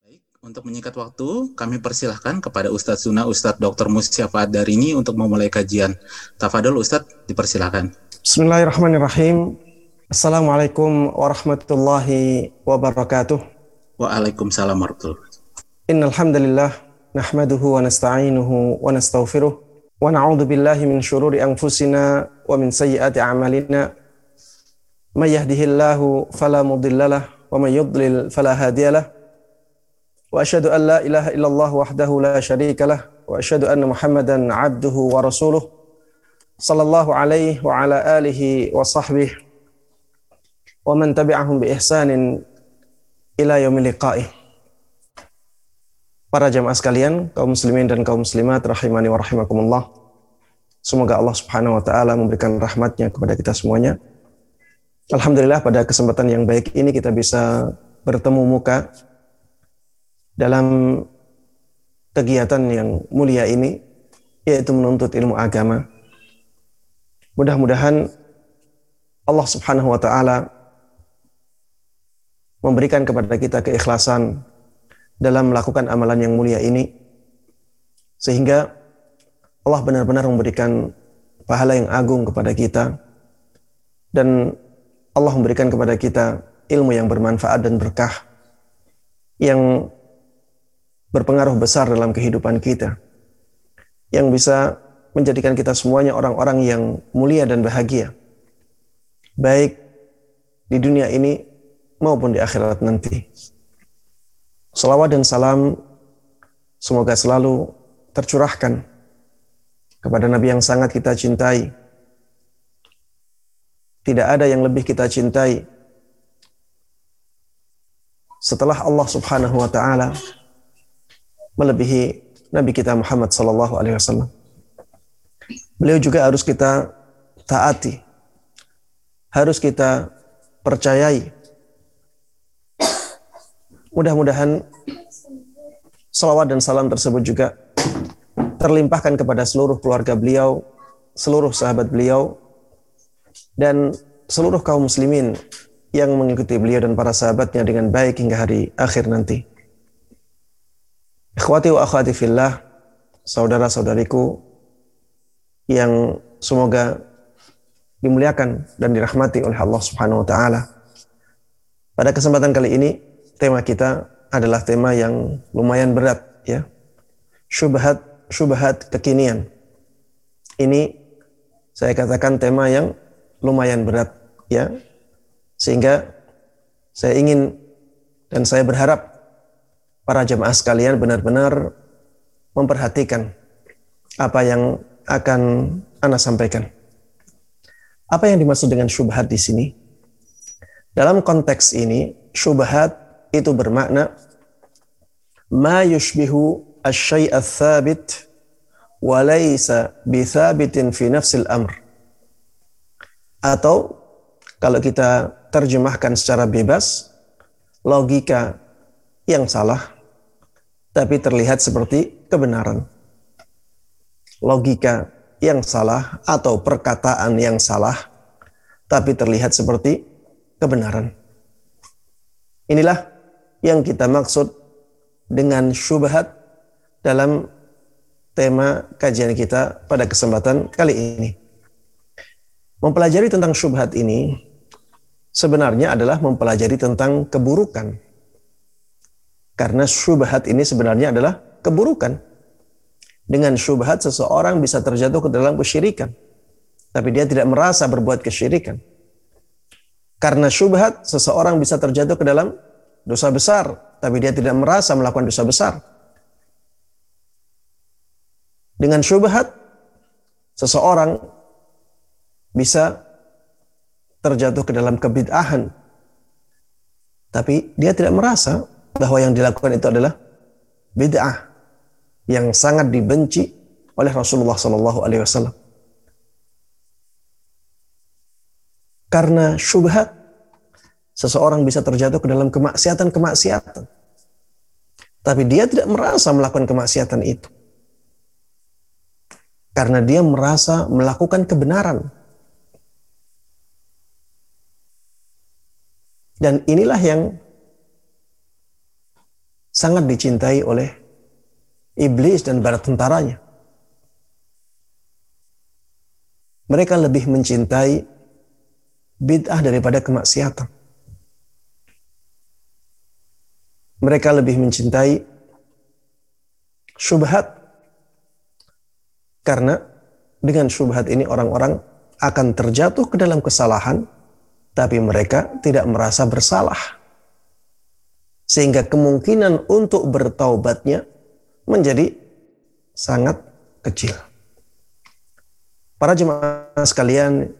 Baik, untuk menyikat waktu, kami persilahkan kepada Ustadz Suna, Ustadz Dr. Musyafat dari ini untuk memulai kajian. Tafadol Ustadz, dipersilahkan. Bismillahirrahmanirrahim. Assalamualaikum warahmatullahi wabarakatuh. Waalaikumsalam warahmatullahi wabarakatuh. Innal hamdalillah nahmaduhu wa nasta'inuhu wa nastaghfiruh wa na'udzu billahi min shururi anfusina wa min sayyiati a'malina. May yahdihillahu fala mudhillalah wa may yudlil fala hadiyalah. Wa asyhadu an la ilaha illallah wahdahu la syarikalah wa asyhadu anna Muhammadan 'abduhu wa rasuluh sallallahu alaihi wa ala alihi wa sahbihi wa man tabi'ahum bi ihsanin ila yaumil liqa'ih. Para jamaah sekalian, kaum muslimin dan kaum muslimat rahimani wa rahimakumullah. Semoga Allah Subhanahu wa taala memberikan rahmatnya kepada kita semuanya. Alhamdulillah pada kesempatan yang baik ini kita bisa bertemu muka dalam kegiatan yang mulia ini yaitu menuntut ilmu agama. Mudah-mudahan Allah Subhanahu wa taala memberikan kepada kita keikhlasan dalam melakukan amalan yang mulia ini sehingga Allah benar-benar memberikan pahala yang agung kepada kita dan Allah memberikan kepada kita ilmu yang bermanfaat dan berkah yang berpengaruh besar dalam kehidupan kita yang bisa menjadikan kita semuanya orang-orang yang mulia dan bahagia baik di dunia ini maupun di akhirat nanti. Salawat dan salam semoga selalu tercurahkan kepada Nabi yang sangat kita cintai. Tidak ada yang lebih kita cintai setelah Allah Subhanahu wa taala melebihi Nabi kita Muhammad sallallahu alaihi wasallam. Beliau juga harus kita taati. Harus kita percayai Mudah-mudahan salawat dan salam tersebut juga terlimpahkan kepada seluruh keluarga beliau, seluruh sahabat beliau, dan seluruh kaum muslimin yang mengikuti beliau dan para sahabatnya dengan baik hingga hari akhir nanti. Ikhwati wa akhwati fillah, saudara-saudariku yang semoga dimuliakan dan dirahmati oleh Allah Subhanahu wa taala. Pada kesempatan kali ini tema kita adalah tema yang lumayan berat ya. Syubhat syubhat kekinian. Ini saya katakan tema yang lumayan berat ya. Sehingga saya ingin dan saya berharap para jemaah sekalian benar-benar memperhatikan apa yang akan Anda sampaikan. Apa yang dimaksud dengan syubhat di sini? Dalam konteks ini, syubhat itu bermakna ma yushbihu asy-syai' ats-tsabit wa laysa bithabitin fi nafsil amr. Atau kalau kita terjemahkan secara bebas, logika yang salah tapi terlihat seperti kebenaran. Logika yang salah atau perkataan yang salah tapi terlihat seperti kebenaran. Inilah yang kita maksud dengan syubhat dalam tema kajian kita pada kesempatan kali ini. Mempelajari tentang syubhat ini sebenarnya adalah mempelajari tentang keburukan. Karena syubhat ini sebenarnya adalah keburukan. Dengan syubhat seseorang bisa terjatuh ke dalam kesyirikan. Tapi dia tidak merasa berbuat kesyirikan. Karena syubhat seseorang bisa terjatuh ke dalam dosa besar, tapi dia tidak merasa melakukan dosa besar. Dengan syubhat, seseorang bisa terjatuh ke dalam kebid'ahan. Tapi dia tidak merasa bahwa yang dilakukan itu adalah bid'ah yang sangat dibenci oleh Rasulullah Shallallahu Alaihi Wasallam. Karena syubhat, seseorang bisa terjatuh ke dalam kemaksiatan-kemaksiatan. Tapi dia tidak merasa melakukan kemaksiatan itu. Karena dia merasa melakukan kebenaran. Dan inilah yang sangat dicintai oleh iblis dan para tentaranya. Mereka lebih mencintai bid'ah daripada kemaksiatan. Mereka lebih mencintai syubhat karena dengan syubhat ini orang-orang akan terjatuh ke dalam kesalahan tapi mereka tidak merasa bersalah. Sehingga kemungkinan untuk bertaubatnya menjadi sangat kecil. Para jemaah sekalian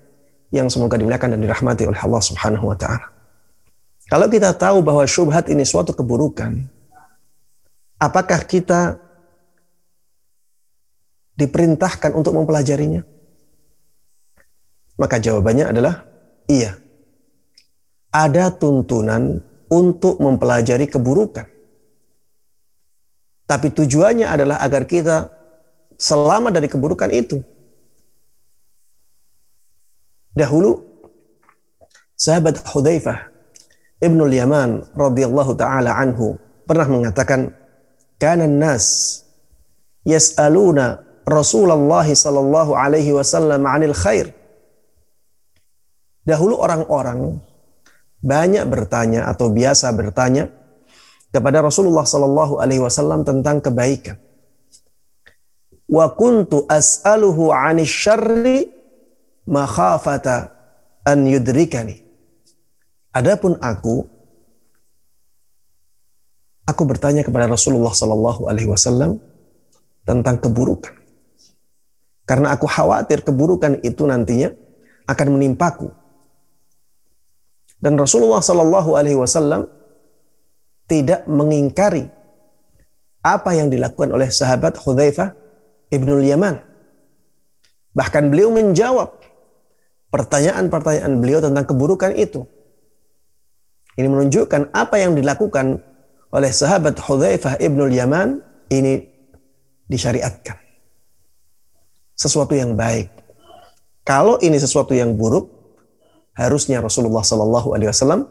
yang semoga dimuliakan dan dirahmati oleh Allah Subhanahu wa taala. Kalau kita tahu bahwa syubhat ini suatu keburukan, apakah kita diperintahkan untuk mempelajarinya? Maka jawabannya adalah iya. Ada tuntunan untuk mempelajari keburukan. Tapi tujuannya adalah agar kita selamat dari keburukan itu. Dahulu sahabat Hudzaifah Ibnu Yaman radhiyallahu taala anhu pernah mengatakan kana nas yas'aluna Rasulullah sallallahu alaihi wasallam 'anil khair. Dahulu orang-orang banyak bertanya atau biasa bertanya kepada Rasulullah sallallahu alaihi wasallam tentang kebaikan. Wa kuntu as'aluhu 'anil syarri makhafata an yudrikani. Adapun aku, aku bertanya kepada Rasulullah Sallallahu Alaihi Wasallam tentang keburukan. Karena aku khawatir keburukan itu nantinya akan menimpaku. Dan Rasulullah Sallallahu Alaihi Wasallam tidak mengingkari apa yang dilakukan oleh sahabat Hudzaifah ibnul Yaman. Bahkan beliau menjawab pertanyaan-pertanyaan beliau tentang keburukan itu. Ini menunjukkan apa yang dilakukan oleh sahabat Hudzaifah ibnul Yaman ini disyariatkan. Sesuatu yang baik. Kalau ini sesuatu yang buruk, harusnya Rasulullah Shallallahu Alaihi Wasallam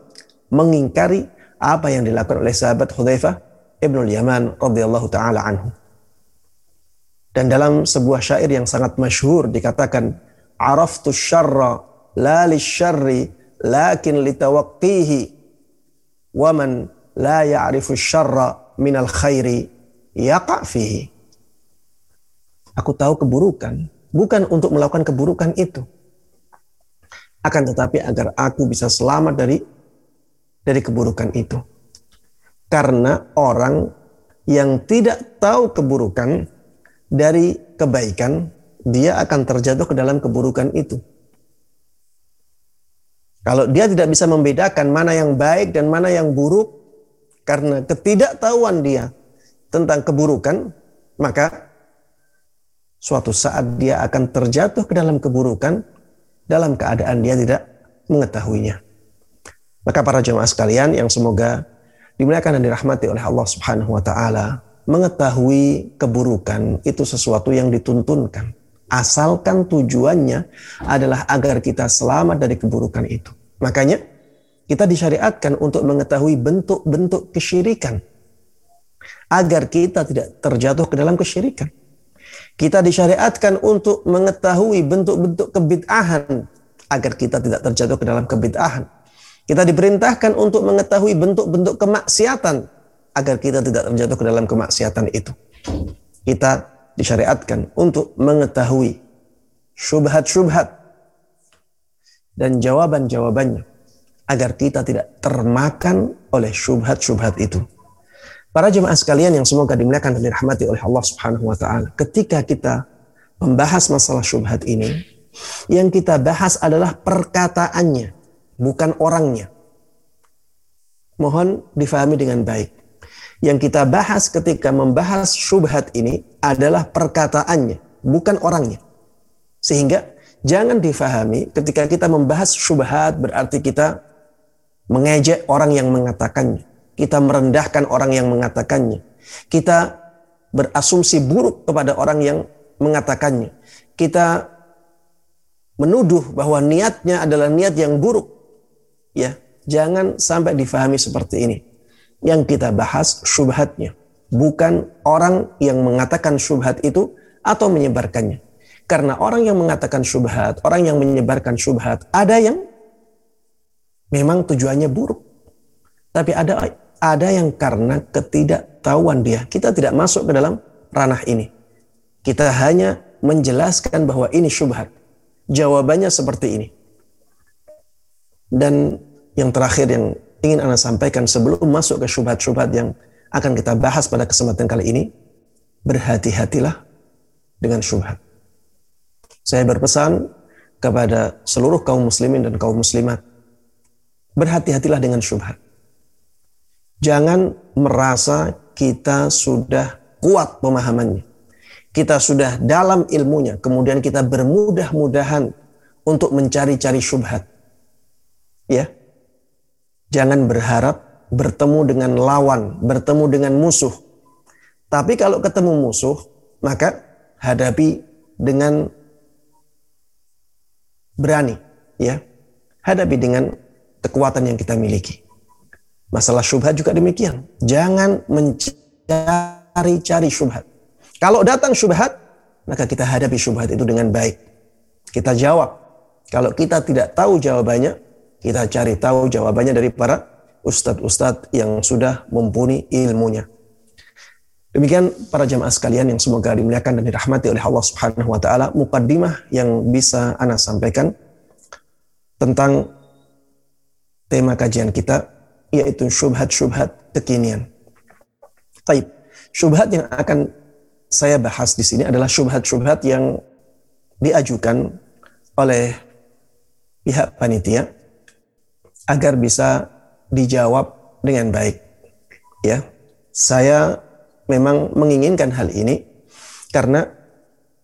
mengingkari apa yang dilakukan oleh sahabat Hudzaifah ibnul Yaman radhiyallahu taala anhu. Dan dalam sebuah syair yang sangat masyhur dikatakan araftu syarra la syarri lakin litawaqqihi wa man la ya'rifu syarra minal khairi yaqa fihi aku tahu keburukan bukan untuk melakukan keburukan itu akan tetapi agar aku bisa selamat dari dari keburukan itu karena orang yang tidak tahu keburukan dari kebaikan dia akan terjatuh ke dalam keburukan itu. Kalau dia tidak bisa membedakan mana yang baik dan mana yang buruk karena ketidaktahuan dia tentang keburukan, maka suatu saat dia akan terjatuh ke dalam keburukan dalam keadaan dia tidak mengetahuinya. Maka para jemaah sekalian yang semoga dimuliakan dan dirahmati oleh Allah Subhanahu wa taala, mengetahui keburukan itu sesuatu yang dituntunkan asalkan tujuannya adalah agar kita selamat dari keburukan itu. Makanya kita disyariatkan untuk mengetahui bentuk-bentuk kesyirikan agar kita tidak terjatuh ke dalam kesyirikan. Kita disyariatkan untuk mengetahui bentuk-bentuk kebid'ahan agar kita tidak terjatuh ke dalam kebid'ahan. Kita diperintahkan untuk mengetahui bentuk-bentuk kemaksiatan agar kita tidak terjatuh ke dalam kemaksiatan itu. Kita disyariatkan untuk mengetahui syubhat-syubhat dan jawaban-jawabannya agar kita tidak termakan oleh syubhat-syubhat itu. Para jemaah sekalian yang semoga dimuliakan dan dirahmati oleh Allah Subhanahu wa taala. Ketika kita membahas masalah syubhat ini, yang kita bahas adalah perkataannya, bukan orangnya. Mohon difahami dengan baik. Yang kita bahas ketika membahas syubhat ini adalah perkataannya, bukan orangnya. Sehingga jangan difahami ketika kita membahas syubhat berarti kita mengejek orang yang mengatakannya. Kita merendahkan orang yang mengatakannya. Kita berasumsi buruk kepada orang yang mengatakannya. Kita menuduh bahwa niatnya adalah niat yang buruk. Ya, jangan sampai difahami seperti ini. Yang kita bahas syubhatnya, bukan orang yang mengatakan syubhat itu atau menyebarkannya. Karena orang yang mengatakan syubhat, orang yang menyebarkan syubhat, ada yang memang tujuannya buruk. Tapi ada ada yang karena ketidaktahuan dia. Kita tidak masuk ke dalam ranah ini. Kita hanya menjelaskan bahwa ini syubhat. Jawabannya seperti ini. Dan yang terakhir yang ingin Anda sampaikan sebelum masuk ke syubhat-syubhat yang akan kita bahas pada kesempatan kali ini, berhati-hatilah dengan syubhat. Saya berpesan kepada seluruh kaum muslimin dan kaum muslimat. Berhati-hatilah dengan syubhat. Jangan merasa kita sudah kuat pemahamannya. Kita sudah dalam ilmunya, kemudian kita bermudah-mudahan untuk mencari-cari syubhat. Ya. Jangan berharap bertemu dengan lawan, bertemu dengan musuh. Tapi kalau ketemu musuh, maka hadapi dengan berani ya. Hadapi dengan kekuatan yang kita miliki. Masalah syubhat juga demikian. Jangan mencari-cari syubhat. Kalau datang syubhat maka kita hadapi syubhat itu dengan baik. Kita jawab. Kalau kita tidak tahu jawabannya kita cari tahu jawabannya dari para ustadz-ustadz yang sudah mumpuni ilmunya Demikian para jamaah sekalian yang semoga dimuliakan dan dirahmati oleh Allah Subhanahu wa taala, mukaddimah yang bisa ana sampaikan tentang tema kajian kita yaitu syubhat-syubhat kekinian. Taib. Syubhat yang akan saya bahas di sini adalah syubhat-syubhat yang diajukan oleh pihak panitia agar bisa dijawab dengan baik. Ya. Saya memang menginginkan hal ini karena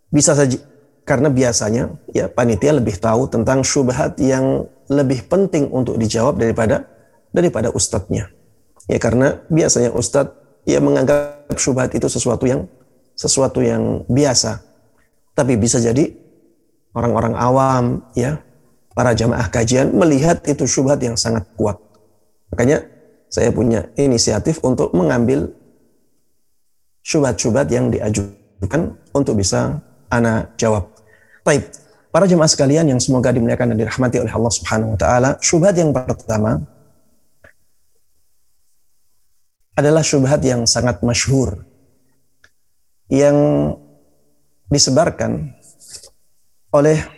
bisa saja karena biasanya ya panitia lebih tahu tentang syubhat yang lebih penting untuk dijawab daripada daripada ustadznya. Ya karena biasanya ustadz ya menganggap syubhat itu sesuatu yang sesuatu yang biasa. Tapi bisa jadi orang-orang awam ya para jamaah kajian melihat itu syubhat yang sangat kuat. Makanya saya punya inisiatif untuk mengambil syubhat-syubhat yang diajukan untuk bisa ana jawab. Baik, para jemaah sekalian yang semoga dimuliakan dan dirahmati oleh Allah Subhanahu wa taala, syubhat yang pertama adalah syubhat yang sangat masyhur yang disebarkan oleh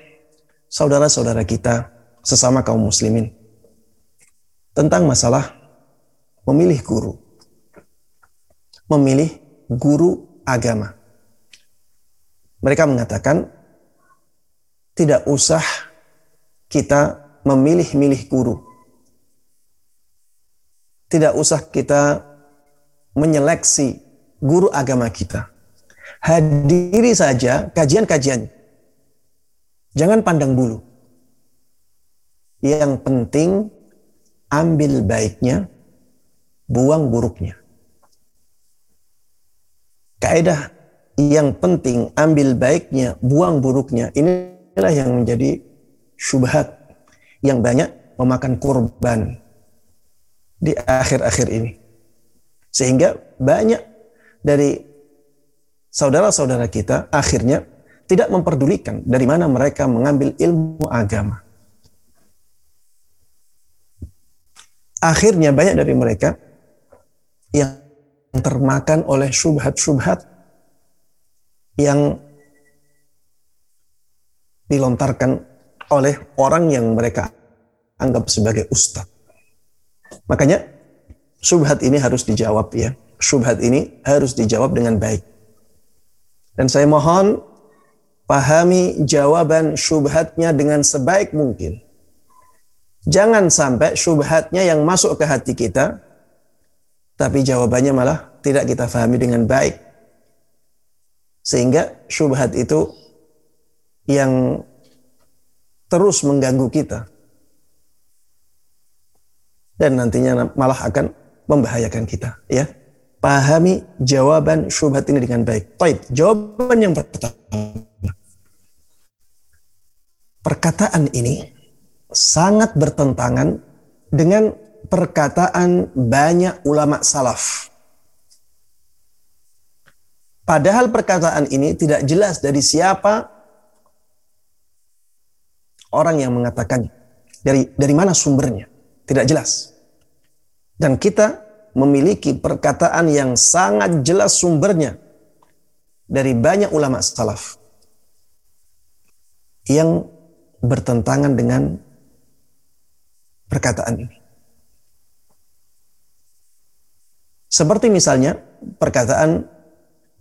saudara-saudara kita sesama kaum muslimin tentang masalah memilih guru. Memilih guru agama. Mereka mengatakan tidak usah kita memilih-milih guru. Tidak usah kita menyeleksi guru agama kita. Hadiri saja kajian-kajian. Jangan pandang bulu. Yang penting ambil baiknya, buang buruknya kaidah yang penting ambil baiknya, buang buruknya. Inilah yang menjadi syubhat yang banyak memakan korban di akhir-akhir ini. Sehingga banyak dari saudara-saudara kita akhirnya tidak memperdulikan dari mana mereka mengambil ilmu agama. Akhirnya banyak dari mereka yang termakan oleh syubhat-syubhat yang dilontarkan oleh orang yang mereka anggap sebagai ustadz. Makanya syubhat ini harus dijawab ya. Syubhat ini harus dijawab dengan baik. Dan saya mohon pahami jawaban syubhatnya dengan sebaik mungkin. Jangan sampai syubhatnya yang masuk ke hati kita tapi jawabannya malah tidak kita fahami dengan baik. Sehingga syubhat itu yang terus mengganggu kita dan nantinya malah akan membahayakan kita ya pahami jawaban syubhat ini dengan baik baik jawaban yang pertama perkataan ini sangat bertentangan dengan perkataan banyak ulama salaf padahal perkataan ini tidak jelas dari siapa orang yang mengatakannya dari dari mana sumbernya tidak jelas. Dan kita memiliki perkataan yang sangat jelas sumbernya dari banyak ulama salaf yang bertentangan dengan perkataan ini. Seperti misalnya perkataan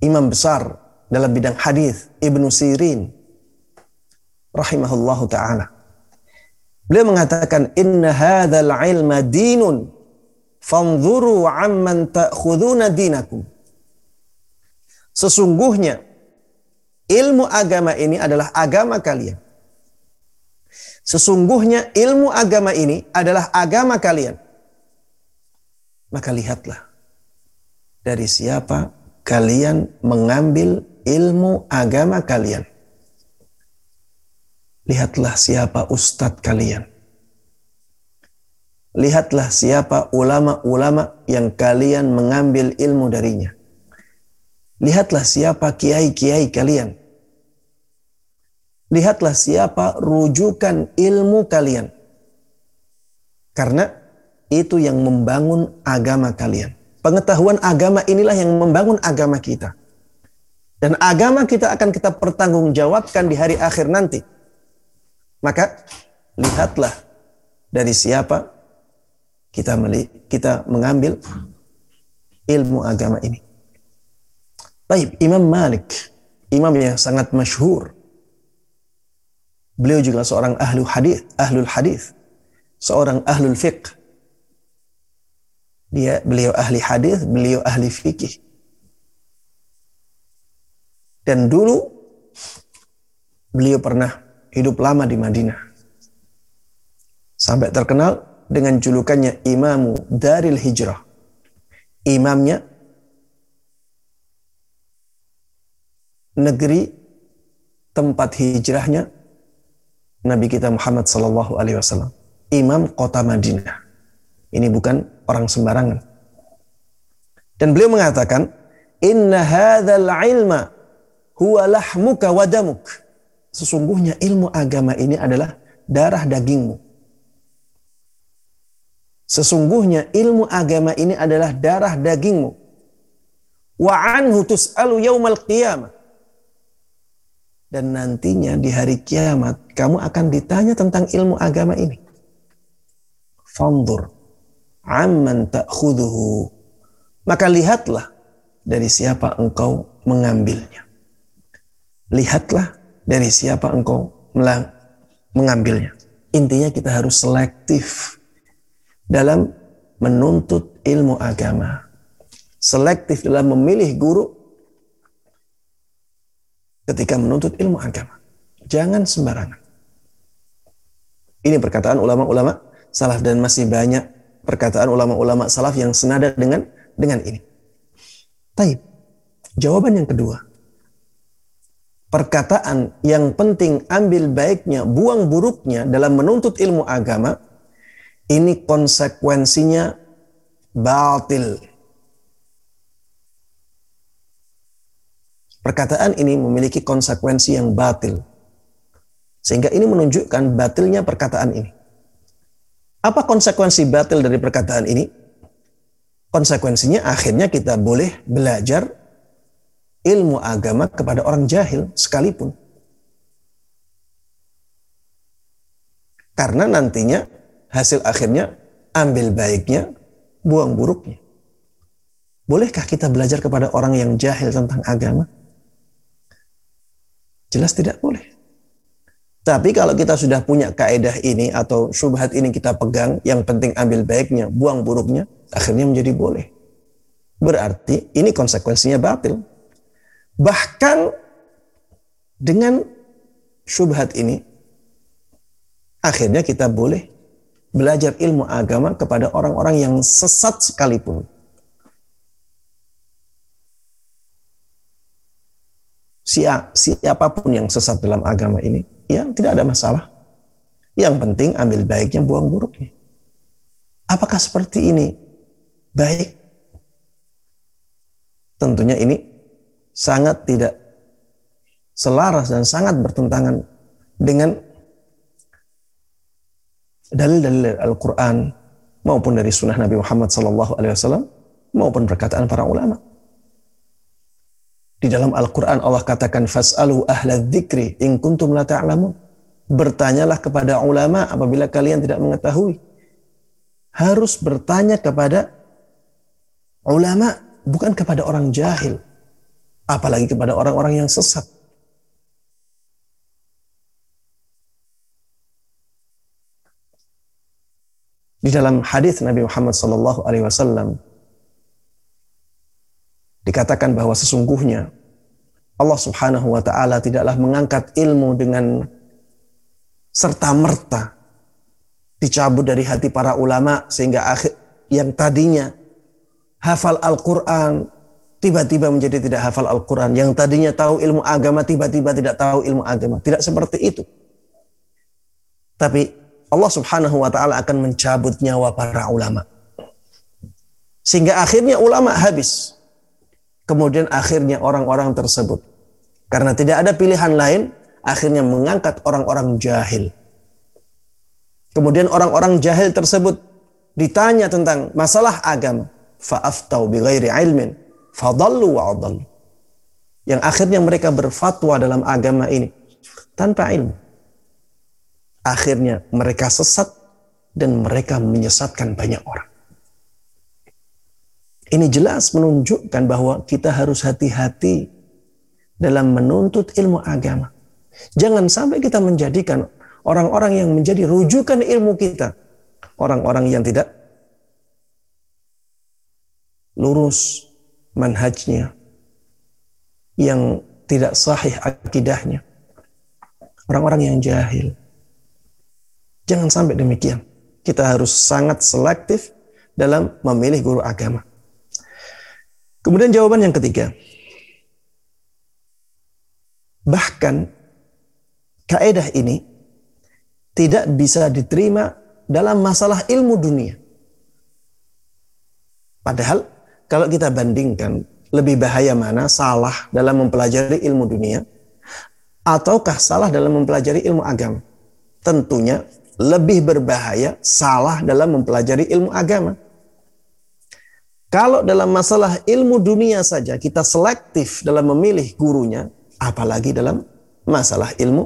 imam besar dalam bidang hadis Ibnu Sirin rahimahullahu taala Beliau mengatakan inna hadzal ilma dinun fanzuru amman ta'khuduna dinakum. Sesungguhnya ilmu agama ini adalah agama kalian. Sesungguhnya ilmu agama ini adalah agama kalian. Maka lihatlah dari siapa kalian mengambil ilmu agama kalian. Lihatlah siapa ustadz kalian. Lihatlah siapa ulama-ulama yang kalian mengambil ilmu darinya. Lihatlah siapa kiai-kiai kalian. Lihatlah siapa rujukan ilmu kalian. Karena itu yang membangun agama kalian. Pengetahuan agama inilah yang membangun agama kita. Dan agama kita akan kita pertanggungjawabkan di hari akhir nanti maka lihatlah dari siapa kita kita mengambil ilmu agama ini. Baik, Imam Malik, imam yang sangat masyhur. Beliau juga seorang ahlu hadis, ahlul hadis, seorang ahlul fiqh. Dia beliau ahli hadis, beliau ahli fikih. Dan dulu beliau pernah hidup lama di Madinah. Sampai terkenal dengan julukannya Imamu Daril Hijrah. Imamnya negeri tempat hijrahnya Nabi kita Muhammad Sallallahu Alaihi Wasallam. Imam kota Madinah. Ini bukan orang sembarangan. Dan beliau mengatakan, Inna hadzal ilma huwa lahmuka wa damuk sesungguhnya ilmu agama ini adalah darah dagingmu. Sesungguhnya ilmu agama ini adalah darah dagingmu. Wa anhu tus'alu yaumal qiyamah. Dan nantinya di hari kiamat kamu akan ditanya tentang ilmu agama ini. Fandur amman ta'khuduhu. Maka lihatlah dari siapa engkau mengambilnya. Lihatlah dari siapa engkau mengambilnya. Intinya kita harus selektif dalam menuntut ilmu agama. Selektif dalam memilih guru ketika menuntut ilmu agama. Jangan sembarangan. Ini perkataan ulama-ulama salaf dan masih banyak perkataan ulama-ulama salaf yang senada dengan dengan ini. Taib. Jawaban yang kedua perkataan yang penting ambil baiknya, buang buruknya dalam menuntut ilmu agama, ini konsekuensinya batil. Perkataan ini memiliki konsekuensi yang batil. Sehingga ini menunjukkan batilnya perkataan ini. Apa konsekuensi batil dari perkataan ini? Konsekuensinya akhirnya kita boleh belajar ilmu agama kepada orang jahil sekalipun. Karena nantinya hasil akhirnya ambil baiknya, buang buruknya. Bolehkah kita belajar kepada orang yang jahil tentang agama? Jelas tidak boleh. Tapi kalau kita sudah punya kaedah ini atau syubhat ini kita pegang, yang penting ambil baiknya, buang buruknya, akhirnya menjadi boleh. Berarti ini konsekuensinya batil. Bahkan dengan syubhat ini, akhirnya kita boleh belajar ilmu agama kepada orang-orang yang sesat sekalipun. Siapa pun yang sesat dalam agama ini, ya tidak ada masalah. Yang penting ambil baiknya, buang buruknya. Apakah seperti ini baik? Tentunya ini sangat tidak selaras dan sangat bertentangan dengan dalil-dalil Al-Quran maupun dari sunnah Nabi Muhammad SAW maupun perkataan para ulama. Di dalam Al-Quran Allah katakan fas'alu ahla dzikri in kuntum la ta'lamun. Bertanyalah kepada ulama apabila kalian tidak mengetahui. Harus bertanya kepada ulama bukan kepada orang jahil. Apalagi kepada orang-orang yang sesat. Di dalam hadis Nabi Muhammad sallallahu alaihi wasallam dikatakan bahwa sesungguhnya Allah Subhanahu wa taala tidaklah mengangkat ilmu dengan serta merta dicabut dari hati para ulama sehingga akhir yang tadinya hafal Al-Qur'an tiba-tiba menjadi tidak hafal Al-Qur'an. Yang tadinya tahu ilmu agama tiba-tiba tidak tahu ilmu agama. Tidak seperti itu. Tapi Allah Subhanahu wa taala akan mencabut nyawa para ulama. Sehingga akhirnya ulama habis kemudian akhirnya orang-orang tersebut. Karena tidak ada pilihan lain akhirnya mengangkat orang-orang jahil. Kemudian orang-orang jahil tersebut ditanya tentang masalah agama. Fa'aftau bighairi ilmin fadallu wa yang akhirnya mereka berfatwa dalam agama ini tanpa ilmu. Akhirnya mereka sesat dan mereka menyesatkan banyak orang ini jelas menunjukkan bahwa kita harus hati-hati dalam menuntut ilmu agama. Jangan sampai kita menjadikan orang-orang yang menjadi rujukan ilmu kita. Orang-orang yang tidak lurus manhajnya. Yang tidak sahih akidahnya. Orang-orang yang jahil. Jangan sampai demikian. Kita harus sangat selektif dalam memilih guru agama. Kemudian jawaban yang ketiga. Bahkan kaedah ini tidak bisa diterima dalam masalah ilmu dunia. Padahal kalau kita bandingkan lebih bahaya mana salah dalam mempelajari ilmu dunia ataukah salah dalam mempelajari ilmu agama? Tentunya lebih berbahaya salah dalam mempelajari ilmu agama. Kalau dalam masalah ilmu dunia saja kita selektif dalam memilih gurunya, apalagi dalam masalah ilmu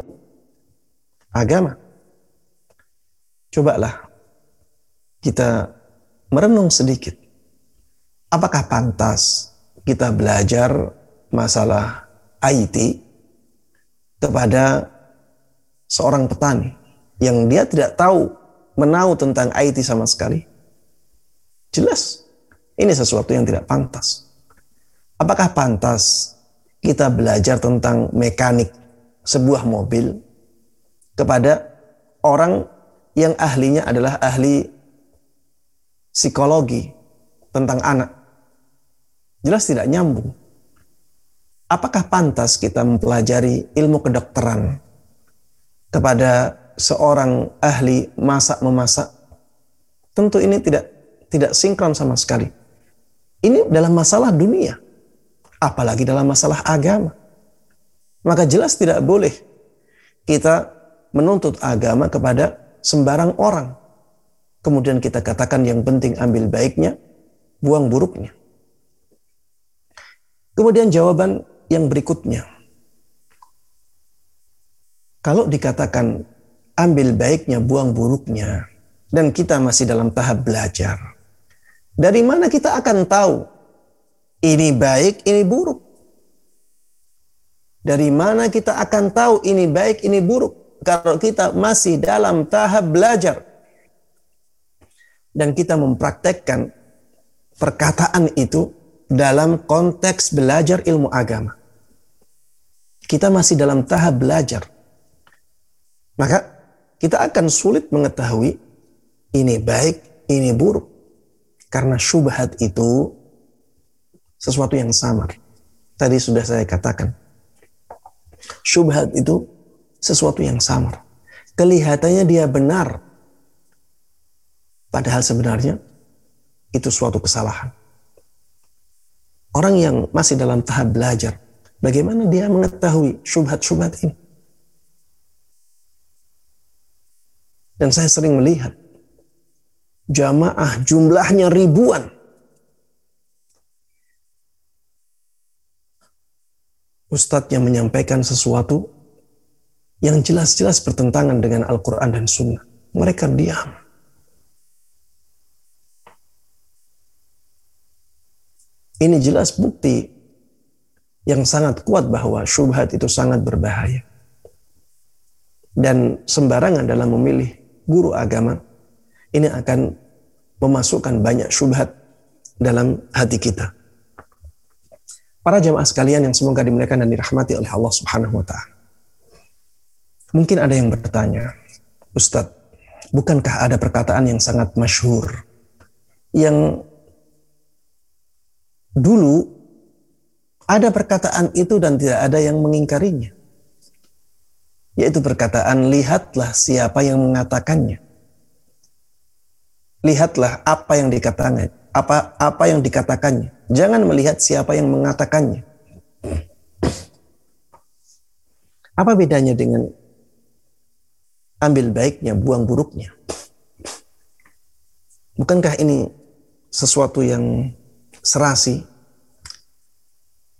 agama. Cobalah kita merenung sedikit. Apakah pantas kita belajar masalah IT kepada seorang petani yang dia tidak tahu menau tentang IT sama sekali? Jelas ini sesuatu yang tidak pantas. Apakah pantas kita belajar tentang mekanik sebuah mobil kepada orang yang ahlinya adalah ahli psikologi tentang anak? Jelas tidak nyambung. Apakah pantas kita mempelajari ilmu kedokteran kepada seorang ahli masak memasak? Tentu ini tidak tidak sinkron sama sekali. Ini dalam masalah dunia, apalagi dalam masalah agama. Maka jelas tidak boleh kita menuntut agama kepada sembarang orang. Kemudian kita katakan yang penting ambil baiknya, buang buruknya. Kemudian jawaban yang berikutnya. Kalau dikatakan ambil baiknya, buang buruknya, dan kita masih dalam tahap belajar, dari mana kita akan tahu ini baik, ini buruk? Dari mana kita akan tahu ini baik, ini buruk? Kalau kita masih dalam tahap belajar dan kita mempraktekkan perkataan itu dalam konteks belajar ilmu agama. Kita masih dalam tahap belajar. Maka kita akan sulit mengetahui ini baik, ini buruk. Karena syubhat itu sesuatu yang samar. Tadi sudah saya katakan. Syubhat itu sesuatu yang samar. Kelihatannya dia benar. Padahal sebenarnya itu suatu kesalahan. Orang yang masih dalam tahap belajar, bagaimana dia mengetahui syubhat-syubhat ini? Dan saya sering melihat jamaah jumlahnya ribuan. Ustadz yang menyampaikan sesuatu yang jelas-jelas bertentangan dengan Al-Quran dan Sunnah. Mereka diam. Ini jelas bukti yang sangat kuat bahwa syubhat itu sangat berbahaya. Dan sembarangan dalam memilih guru agama, ini akan memasukkan banyak syubhat dalam hati kita. Para jamaah sekalian yang semoga dimuliakan dan dirahmati oleh Allah Subhanahu wa taala. Mungkin ada yang bertanya, Ustadz, bukankah ada perkataan yang sangat masyhur yang dulu ada perkataan itu dan tidak ada yang mengingkarinya. Yaitu perkataan lihatlah siapa yang mengatakannya lihatlah apa yang dikatakannya, apa apa yang dikatakannya. Jangan melihat siapa yang mengatakannya. Apa bedanya dengan ambil baiknya, buang buruknya? Bukankah ini sesuatu yang serasi?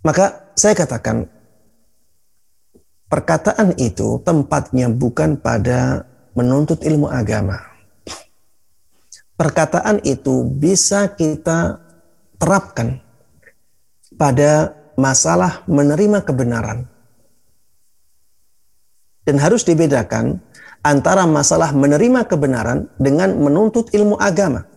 Maka saya katakan perkataan itu tempatnya bukan pada menuntut ilmu agama perkataan itu bisa kita terapkan pada masalah menerima kebenaran. Dan harus dibedakan antara masalah menerima kebenaran dengan menuntut ilmu agama.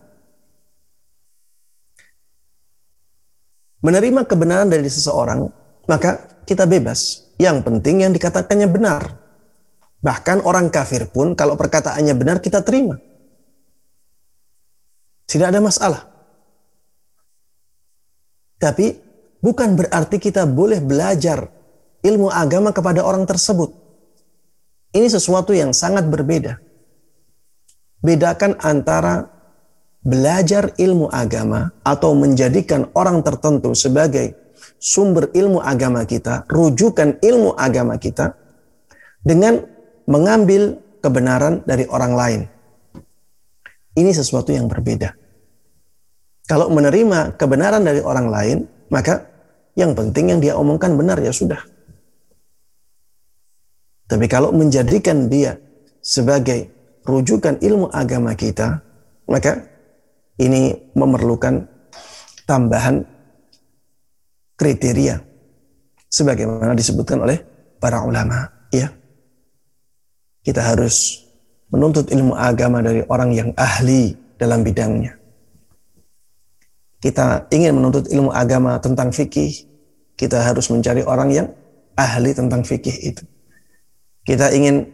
Menerima kebenaran dari seseorang, maka kita bebas. Yang penting yang dikatakannya benar. Bahkan orang kafir pun kalau perkataannya benar kita terima. Tidak ada masalah. Tapi bukan berarti kita boleh belajar ilmu agama kepada orang tersebut. Ini sesuatu yang sangat berbeda. Bedakan antara belajar ilmu agama atau menjadikan orang tertentu sebagai sumber ilmu agama kita, rujukan ilmu agama kita, dengan mengambil kebenaran dari orang lain. Ini sesuatu yang berbeda. Kalau menerima kebenaran dari orang lain, maka yang penting yang dia omongkan benar ya sudah. Tapi kalau menjadikan dia sebagai rujukan ilmu agama kita, maka ini memerlukan tambahan kriteria sebagaimana disebutkan oleh para ulama, ya. Kita harus menuntut ilmu agama dari orang yang ahli dalam bidangnya. Kita ingin menuntut ilmu agama tentang fikih, kita harus mencari orang yang ahli tentang fikih itu. Kita ingin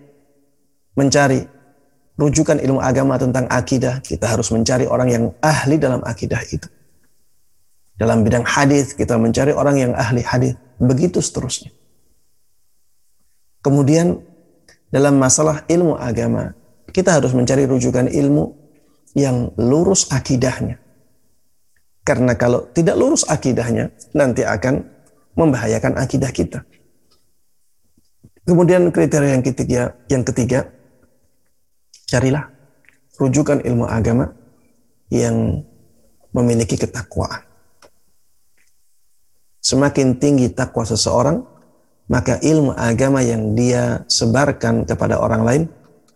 mencari rujukan ilmu agama tentang akidah, kita harus mencari orang yang ahli dalam akidah itu. Dalam bidang hadis kita mencari orang yang ahli hadis, begitu seterusnya. Kemudian dalam masalah ilmu agama, kita harus mencari rujukan ilmu yang lurus akidahnya. Karena kalau tidak lurus akidahnya, nanti akan membahayakan akidah kita. Kemudian kriteria yang ketiga, yang ketiga, carilah rujukan ilmu agama yang memiliki ketakwaan. Semakin tinggi takwa seseorang, maka ilmu agama yang dia sebarkan kepada orang lain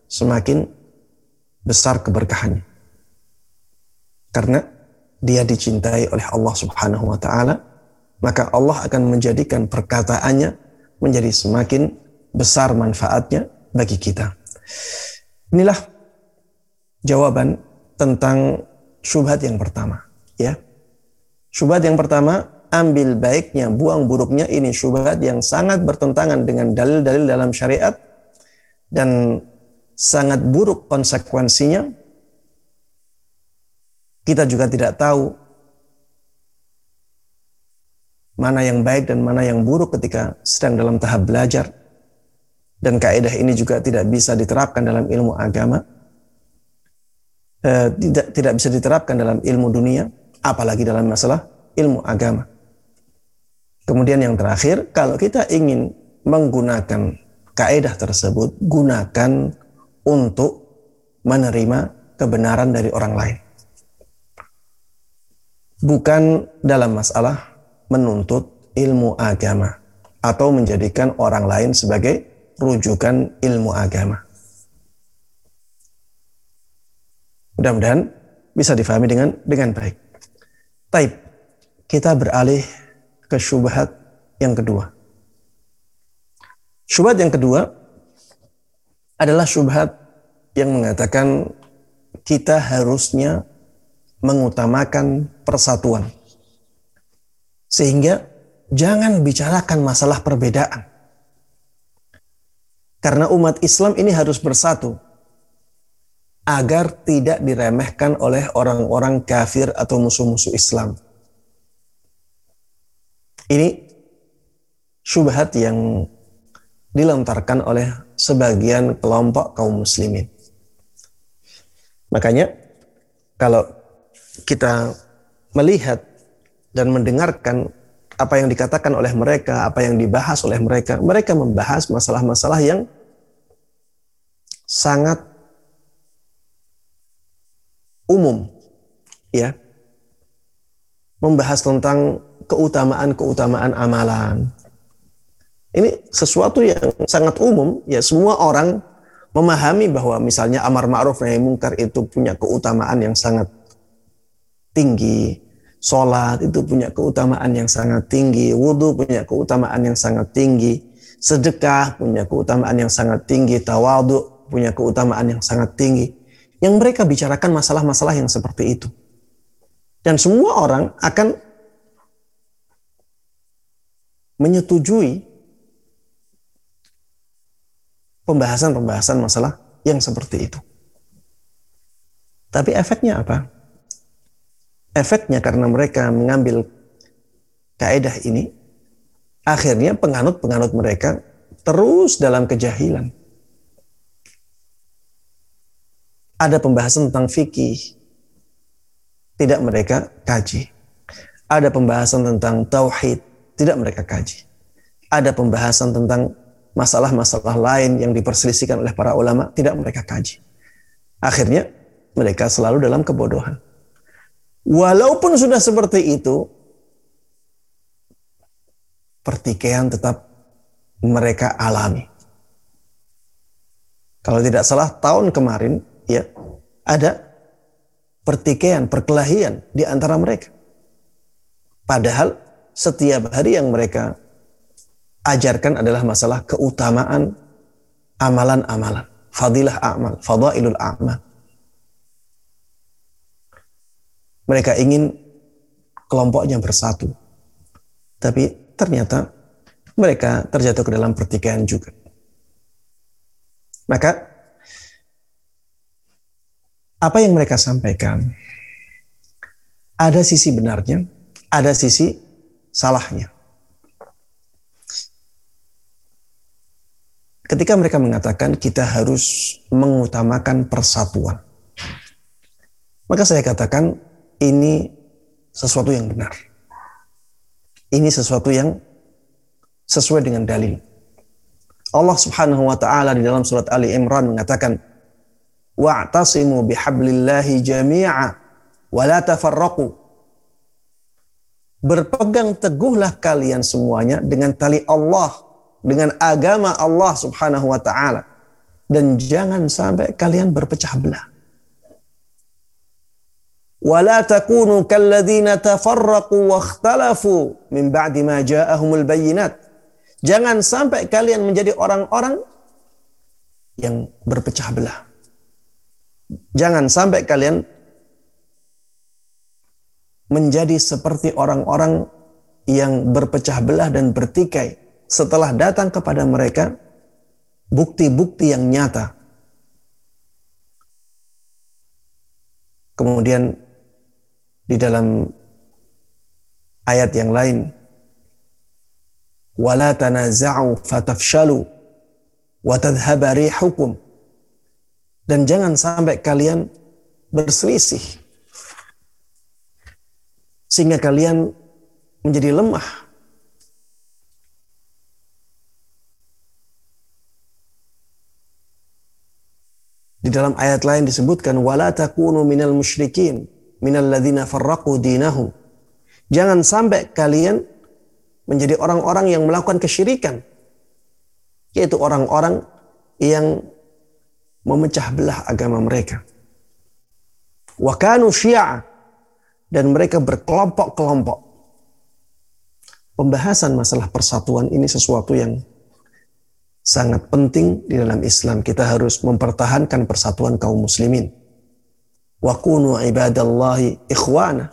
semakin besar keberkahannya. Karena dia dicintai oleh Allah Subhanahu wa taala, maka Allah akan menjadikan perkataannya menjadi semakin besar manfaatnya bagi kita. Inilah jawaban tentang syubhat yang pertama, ya. Syubhat yang pertama, ambil baiknya, buang buruknya ini syubhat yang sangat bertentangan dengan dalil-dalil dalam syariat dan sangat buruk konsekuensinya. Kita juga tidak tahu mana yang baik dan mana yang buruk ketika sedang dalam tahap belajar. Dan kaidah ini juga tidak bisa diterapkan dalam ilmu agama. Eh, tidak tidak bisa diterapkan dalam ilmu dunia, apalagi dalam masalah ilmu agama. Kemudian yang terakhir, kalau kita ingin menggunakan kaidah tersebut, gunakan untuk menerima kebenaran dari orang lain. Bukan dalam masalah menuntut ilmu agama atau menjadikan orang lain sebagai rujukan ilmu agama. Mudah-mudahan bisa difahami dengan dengan baik. Taib, kita beralih ke syubhat yang kedua. Syubhat yang kedua adalah syubhat yang mengatakan kita harusnya mengutamakan persatuan. Sehingga jangan bicarakan masalah perbedaan. Karena umat Islam ini harus bersatu agar tidak diremehkan oleh orang-orang kafir atau musuh-musuh Islam. Ini syubhat yang dilontarkan oleh sebagian kelompok kaum muslimin. Makanya kalau kita melihat dan mendengarkan apa yang dikatakan oleh mereka, apa yang dibahas oleh mereka, mereka membahas masalah-masalah yang sangat umum ya. Membahas tentang keutamaan-keutamaan amalan, ini sesuatu yang sangat umum, ya semua orang memahami bahwa misalnya amar ma'ruf nahi mungkar itu punya keutamaan yang sangat tinggi. Sholat itu punya keutamaan yang sangat tinggi. Wudhu punya keutamaan yang sangat tinggi. Sedekah punya keutamaan yang sangat tinggi. Tawadu punya keutamaan yang sangat tinggi. Yang mereka bicarakan masalah-masalah yang seperti itu. Dan semua orang akan menyetujui pembahasan-pembahasan masalah yang seperti itu. Tapi efeknya apa? Efeknya karena mereka mengambil kaedah ini, akhirnya penganut-penganut mereka terus dalam kejahilan. Ada pembahasan tentang fikih, tidak mereka kaji. Ada pembahasan tentang tauhid, tidak mereka kaji. Ada pembahasan tentang masalah-masalah lain yang diperselisihkan oleh para ulama tidak mereka kaji. Akhirnya mereka selalu dalam kebodohan. Walaupun sudah seperti itu, pertikaian tetap mereka alami. Kalau tidak salah tahun kemarin ya ada pertikaian, perkelahian di antara mereka. Padahal setiap hari yang mereka ajarkan adalah masalah keutamaan amalan-amalan. Fadilah amal, fadailul amal. Mereka ingin kelompoknya bersatu. Tapi ternyata mereka terjatuh ke dalam pertikaian juga. Maka apa yang mereka sampaikan ada sisi benarnya, ada sisi salahnya. Ketika mereka mengatakan kita harus mengutamakan persatuan. Maka saya katakan ini sesuatu yang benar. Ini sesuatu yang sesuai dengan dalil. Allah Subhanahu wa taala di dalam surat Ali Imran mengatakan wa'tasimu bihablillahi jami'a wa la tafarraqu. Berpegang teguhlah kalian semuanya dengan tali Allah dengan agama Allah Subhanahu wa taala dan jangan sampai kalian berpecah belah. ولا تكونوا كالذين تفرقوا واختلفوا من بعد ما جاءهم البينات. Jangan sampai kalian menjadi orang-orang yang berpecah belah. Jangan sampai kalian menjadi seperti orang-orang yang berpecah belah dan bertikai setelah datang kepada mereka bukti-bukti yang nyata. Kemudian di dalam ayat yang lain wala tanaza'u fatafshalu wa tadhhaba rihukum dan jangan sampai kalian berselisih sehingga kalian menjadi lemah Di dalam ayat lain disebutkan wala takunu minal musyrikin minal ladzina farraqu dinahum. Jangan sampai kalian menjadi orang-orang yang melakukan kesyirikan. Yaitu orang-orang yang memecah belah agama mereka. Wa kanu syi'a dan mereka berkelompok-kelompok. Pembahasan masalah persatuan ini sesuatu yang sangat penting di dalam Islam. Kita harus mempertahankan persatuan kaum muslimin. Wa kunu ibadallahi ikhwana.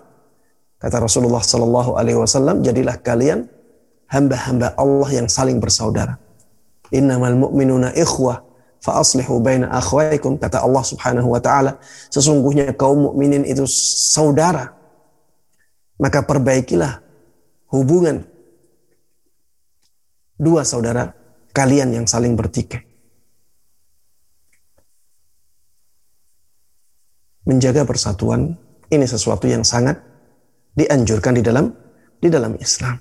Kata Rasulullah sallallahu alaihi wasallam, jadilah kalian hamba-hamba Allah yang saling bersaudara. Innamal mu'minuna ikhwah fa aslihu baina akhwaikum kata Allah Subhanahu wa taala sesungguhnya kaum mukminin itu saudara maka perbaikilah hubungan dua saudara kalian yang saling bertikai. Menjaga persatuan ini sesuatu yang sangat dianjurkan di dalam di dalam Islam.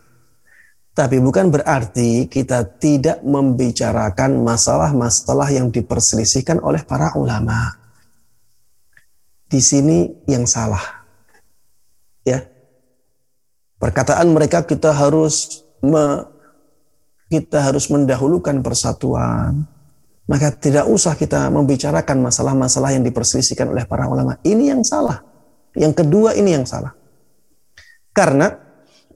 Tapi bukan berarti kita tidak membicarakan masalah-masalah yang diperselisihkan oleh para ulama. Di sini yang salah. Ya. Perkataan mereka kita harus kita harus mendahulukan persatuan, maka tidak usah kita membicarakan masalah-masalah yang diperselisihkan oleh para ulama. Ini yang salah. Yang kedua ini yang salah. Karena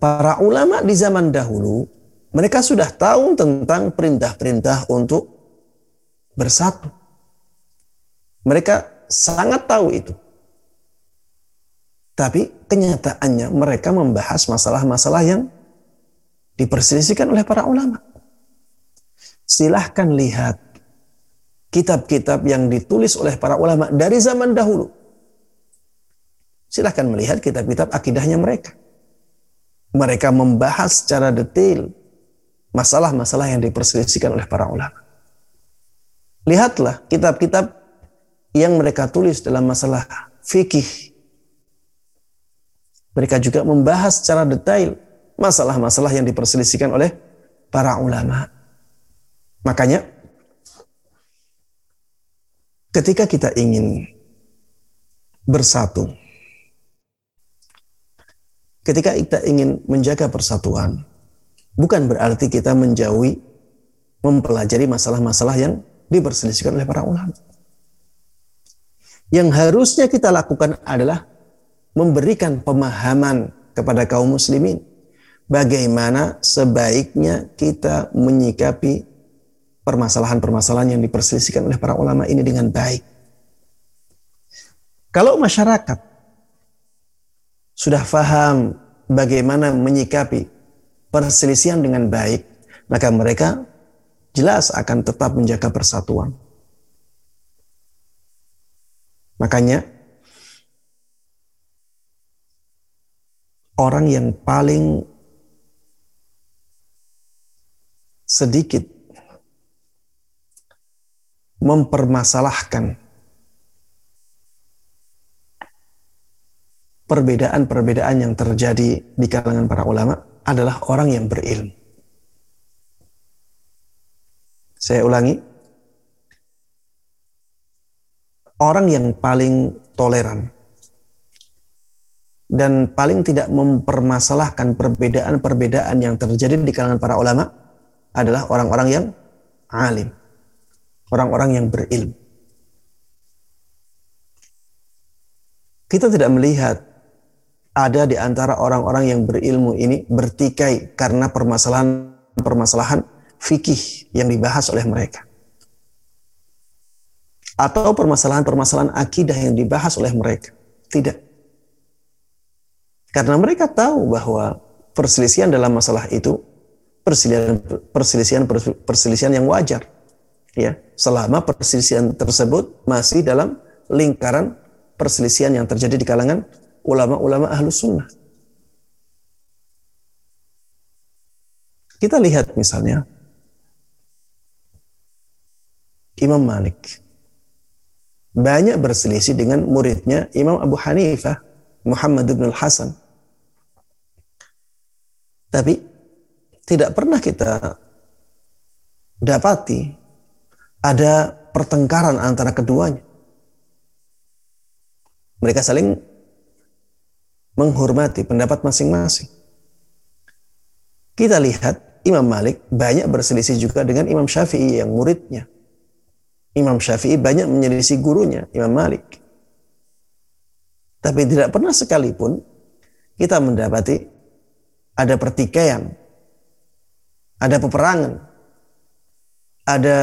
para ulama di zaman dahulu mereka sudah tahu tentang perintah-perintah untuk bersatu. Mereka sangat tahu itu. Tapi kenyataannya mereka membahas masalah-masalah yang diperselisihkan oleh para ulama. Silahkan lihat kitab-kitab yang ditulis oleh para ulama dari zaman dahulu. Silahkan melihat kitab-kitab akidahnya mereka. Mereka membahas secara detail masalah-masalah yang diperselisihkan oleh para ulama. Lihatlah kitab-kitab yang mereka tulis dalam masalah fikih. Mereka juga membahas secara detail masalah-masalah yang diperselisihkan oleh para ulama. Makanya ketika kita ingin bersatu, ketika kita ingin menjaga persatuan, bukan berarti kita menjauhi mempelajari masalah-masalah yang diperselisihkan oleh para ulama. Yang harusnya kita lakukan adalah memberikan pemahaman kepada kaum muslimin bagaimana sebaiknya kita menyikapi permasalahan-permasalahan yang diperselisihkan oleh para ulama ini dengan baik. Kalau masyarakat sudah faham bagaimana menyikapi perselisihan dengan baik, maka mereka jelas akan tetap menjaga persatuan. Makanya orang yang paling sedikit mempermasalahkan perbedaan-perbedaan yang terjadi di kalangan para ulama adalah orang yang berilmu. Saya ulangi. Orang yang paling toleran dan paling tidak mempermasalahkan perbedaan-perbedaan yang terjadi di kalangan para ulama adalah orang-orang yang alim, orang-orang yang berilmu. Kita tidak melihat ada di antara orang-orang yang berilmu ini bertikai karena permasalahan-permasalahan fikih yang dibahas oleh mereka. Atau permasalahan-permasalahan akidah yang dibahas oleh mereka. Tidak. Karena mereka tahu bahwa perselisihan dalam masalah itu perselisihan perselisihan perselisihan yang wajar ya selama perselisihan tersebut masih dalam lingkaran perselisihan yang terjadi di kalangan ulama-ulama ahlu sunnah. Kita lihat misalnya Imam Malik banyak berselisih dengan muridnya Imam Abu Hanifah Muhammad bin Al-Hasan. Tapi tidak pernah kita dapati ada pertengkaran antara keduanya. Mereka saling menghormati pendapat masing-masing. Kita lihat Imam Malik banyak berselisih juga dengan Imam Syafi'i yang muridnya. Imam Syafi'i banyak menyelisih gurunya, Imam Malik. Tapi tidak pernah sekalipun kita mendapati ada pertikaian, ada peperangan, ada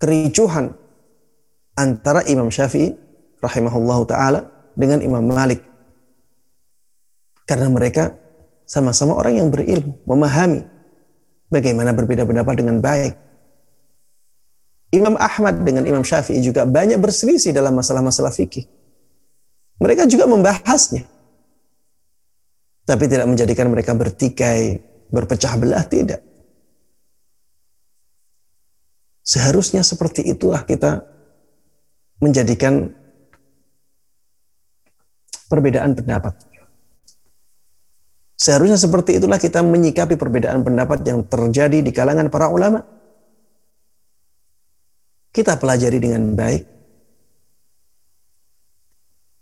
kericuhan antara Imam Syafi'i rahimahullah taala dengan Imam Malik. Karena mereka sama-sama orang yang berilmu, memahami bagaimana berbeda pendapat dengan baik. Imam Ahmad dengan Imam Syafi'i juga banyak berselisih dalam masalah-masalah fikih. Mereka juga membahasnya. Tapi tidak menjadikan mereka bertikai, berpecah belah, tidak. Seharusnya seperti itulah kita menjadikan perbedaan pendapat. Seharusnya seperti itulah kita menyikapi perbedaan pendapat yang terjadi di kalangan para ulama kita pelajari dengan baik.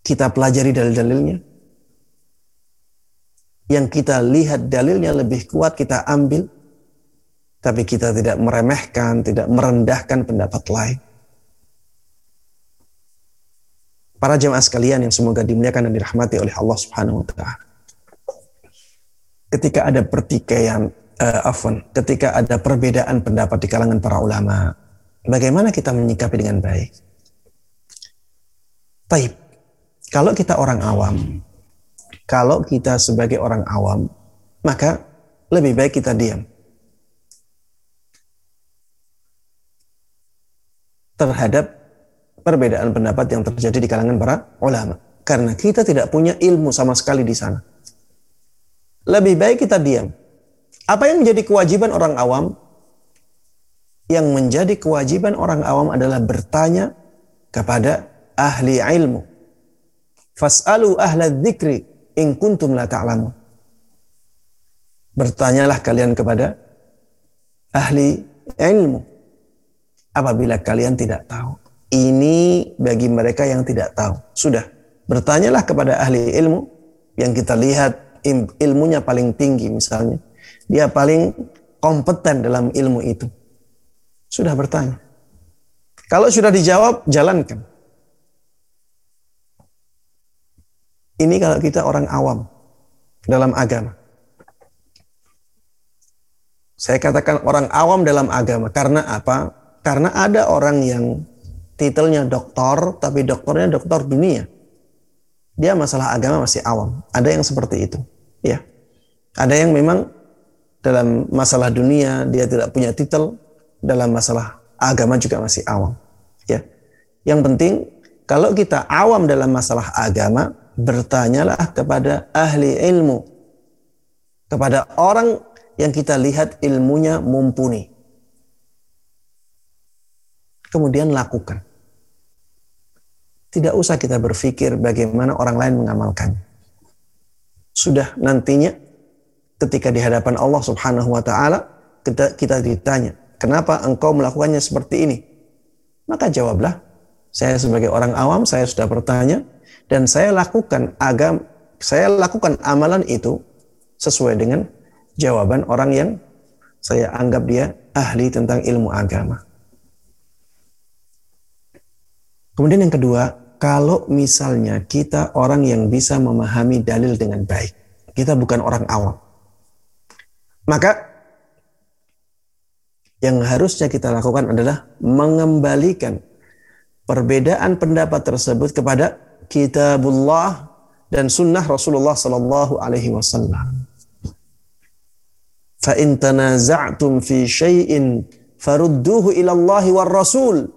Kita pelajari dalil-dalilnya. Yang kita lihat dalilnya lebih kuat, kita ambil. Tapi kita tidak meremehkan, tidak merendahkan pendapat lain. Para jemaah sekalian yang semoga dimuliakan dan dirahmati oleh Allah Subhanahu wa taala. Ketika ada pertikaian uh, afwan, ketika ada perbedaan pendapat di kalangan para ulama, Bagaimana kita menyikapi dengan baik? Taib. Kalau kita orang awam, kalau kita sebagai orang awam, maka lebih baik kita diam. Terhadap perbedaan pendapat yang terjadi di kalangan para ulama. Karena kita tidak punya ilmu sama sekali di sana. Lebih baik kita diam. Apa yang menjadi kewajiban orang awam? yang menjadi kewajiban orang awam adalah bertanya kepada ahli ilmu. Fas'alu ahla dzikri in kuntum la ta'lamun. Bertanyalah kalian kepada ahli ilmu apabila kalian tidak tahu. Ini bagi mereka yang tidak tahu. Sudah, bertanyalah kepada ahli ilmu yang kita lihat ilmunya paling tinggi misalnya. Dia paling kompeten dalam ilmu itu sudah bertanya. Kalau sudah dijawab, jalankan. Ini kalau kita orang awam dalam agama. Saya katakan orang awam dalam agama karena apa? Karena ada orang yang titelnya doktor, tapi doktornya doktor dunia. Dia masalah agama masih awam. Ada yang seperti itu, ya. Ada yang memang dalam masalah dunia dia tidak punya titel, dalam masalah agama juga masih awam. Ya. Yang penting kalau kita awam dalam masalah agama, bertanyalah kepada ahli ilmu. Kepada orang yang kita lihat ilmunya mumpuni. Kemudian lakukan. Tidak usah kita berpikir bagaimana orang lain mengamalkan. Sudah nantinya ketika di hadapan Allah Subhanahu wa taala kita, kita ditanya, Kenapa engkau melakukannya seperti ini? Maka jawablah, saya sebagai orang awam, saya sudah bertanya, dan saya lakukan agam, saya lakukan amalan itu sesuai dengan jawaban orang yang saya anggap dia ahli tentang ilmu agama. Kemudian yang kedua, kalau misalnya kita orang yang bisa memahami dalil dengan baik, kita bukan orang awam. Maka yang harusnya kita lakukan adalah mengembalikan perbedaan pendapat tersebut kepada kitabullah dan sunnah Rasulullah sallallahu alaihi wasallam. Fa in tanaza'tum fi syai'in farudduhu ila Allah war Rasul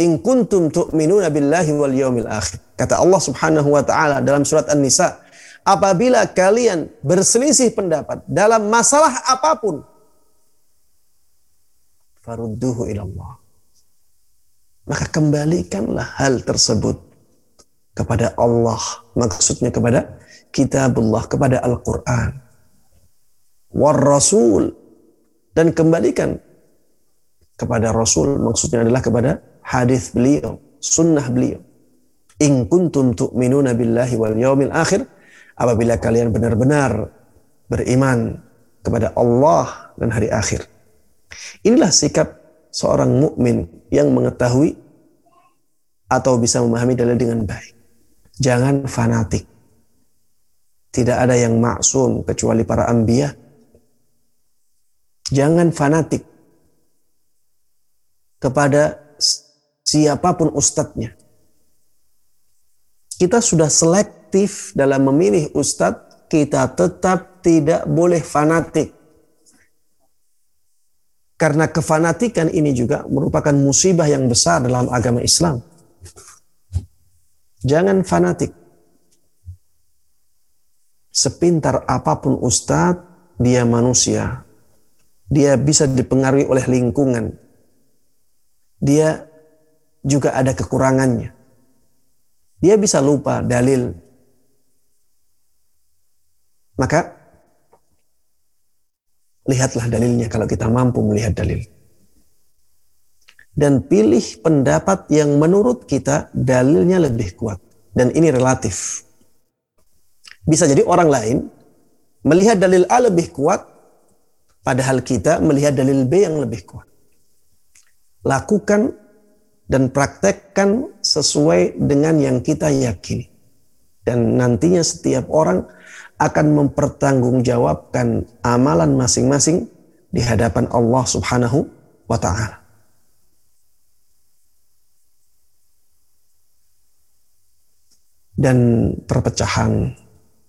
in kuntum tu'minuna billahi wal yaumil akhir. Kata Allah Subhanahu wa taala dalam surat An-Nisa, apabila kalian berselisih pendapat dalam masalah apa pun, farudduhu ilallah. Maka kembalikanlah hal tersebut kepada Allah. Maksudnya kepada kitabullah, kepada Al-Quran. War Rasul. Dan kembalikan kepada Rasul. Maksudnya adalah kepada hadis beliau, sunnah beliau. In kuntum tu'minuna billahi wal yaumil akhir. Apabila kalian benar-benar beriman kepada Allah dan hari akhir. Inilah sikap seorang mukmin yang mengetahui atau bisa memahami dalil dengan baik. Jangan fanatik. Tidak ada yang maksum kecuali para ambiyah. Jangan fanatik kepada siapa pun ustadznya. Kita sudah selektif dalam memilih ustadz, kita tetap tidak boleh fanatik. Karena kefanatikan ini juga merupakan musibah yang besar dalam agama Islam. Jangan fanatik. Sepintar apa pun ustadz, dia manusia. Dia bisa dipengaruhi oleh lingkungan. Dia juga ada kekurangannya. Dia bisa lupa dalil. Maka lihatlah dalilnya kalau kita mampu melihat dalil. Dan pilih pendapat yang menurut kita dalilnya lebih kuat. Dan ini relatif. Bisa jadi orang lain melihat dalil A lebih kuat, padahal kita melihat dalil B yang lebih kuat. Lakukan dan praktekkan sesuai dengan yang kita yakini. Dan nantinya setiap orang akan mempertanggungjawabkan amalan masing-masing di hadapan Allah Subhanahu wa taala. Dan perpecahan,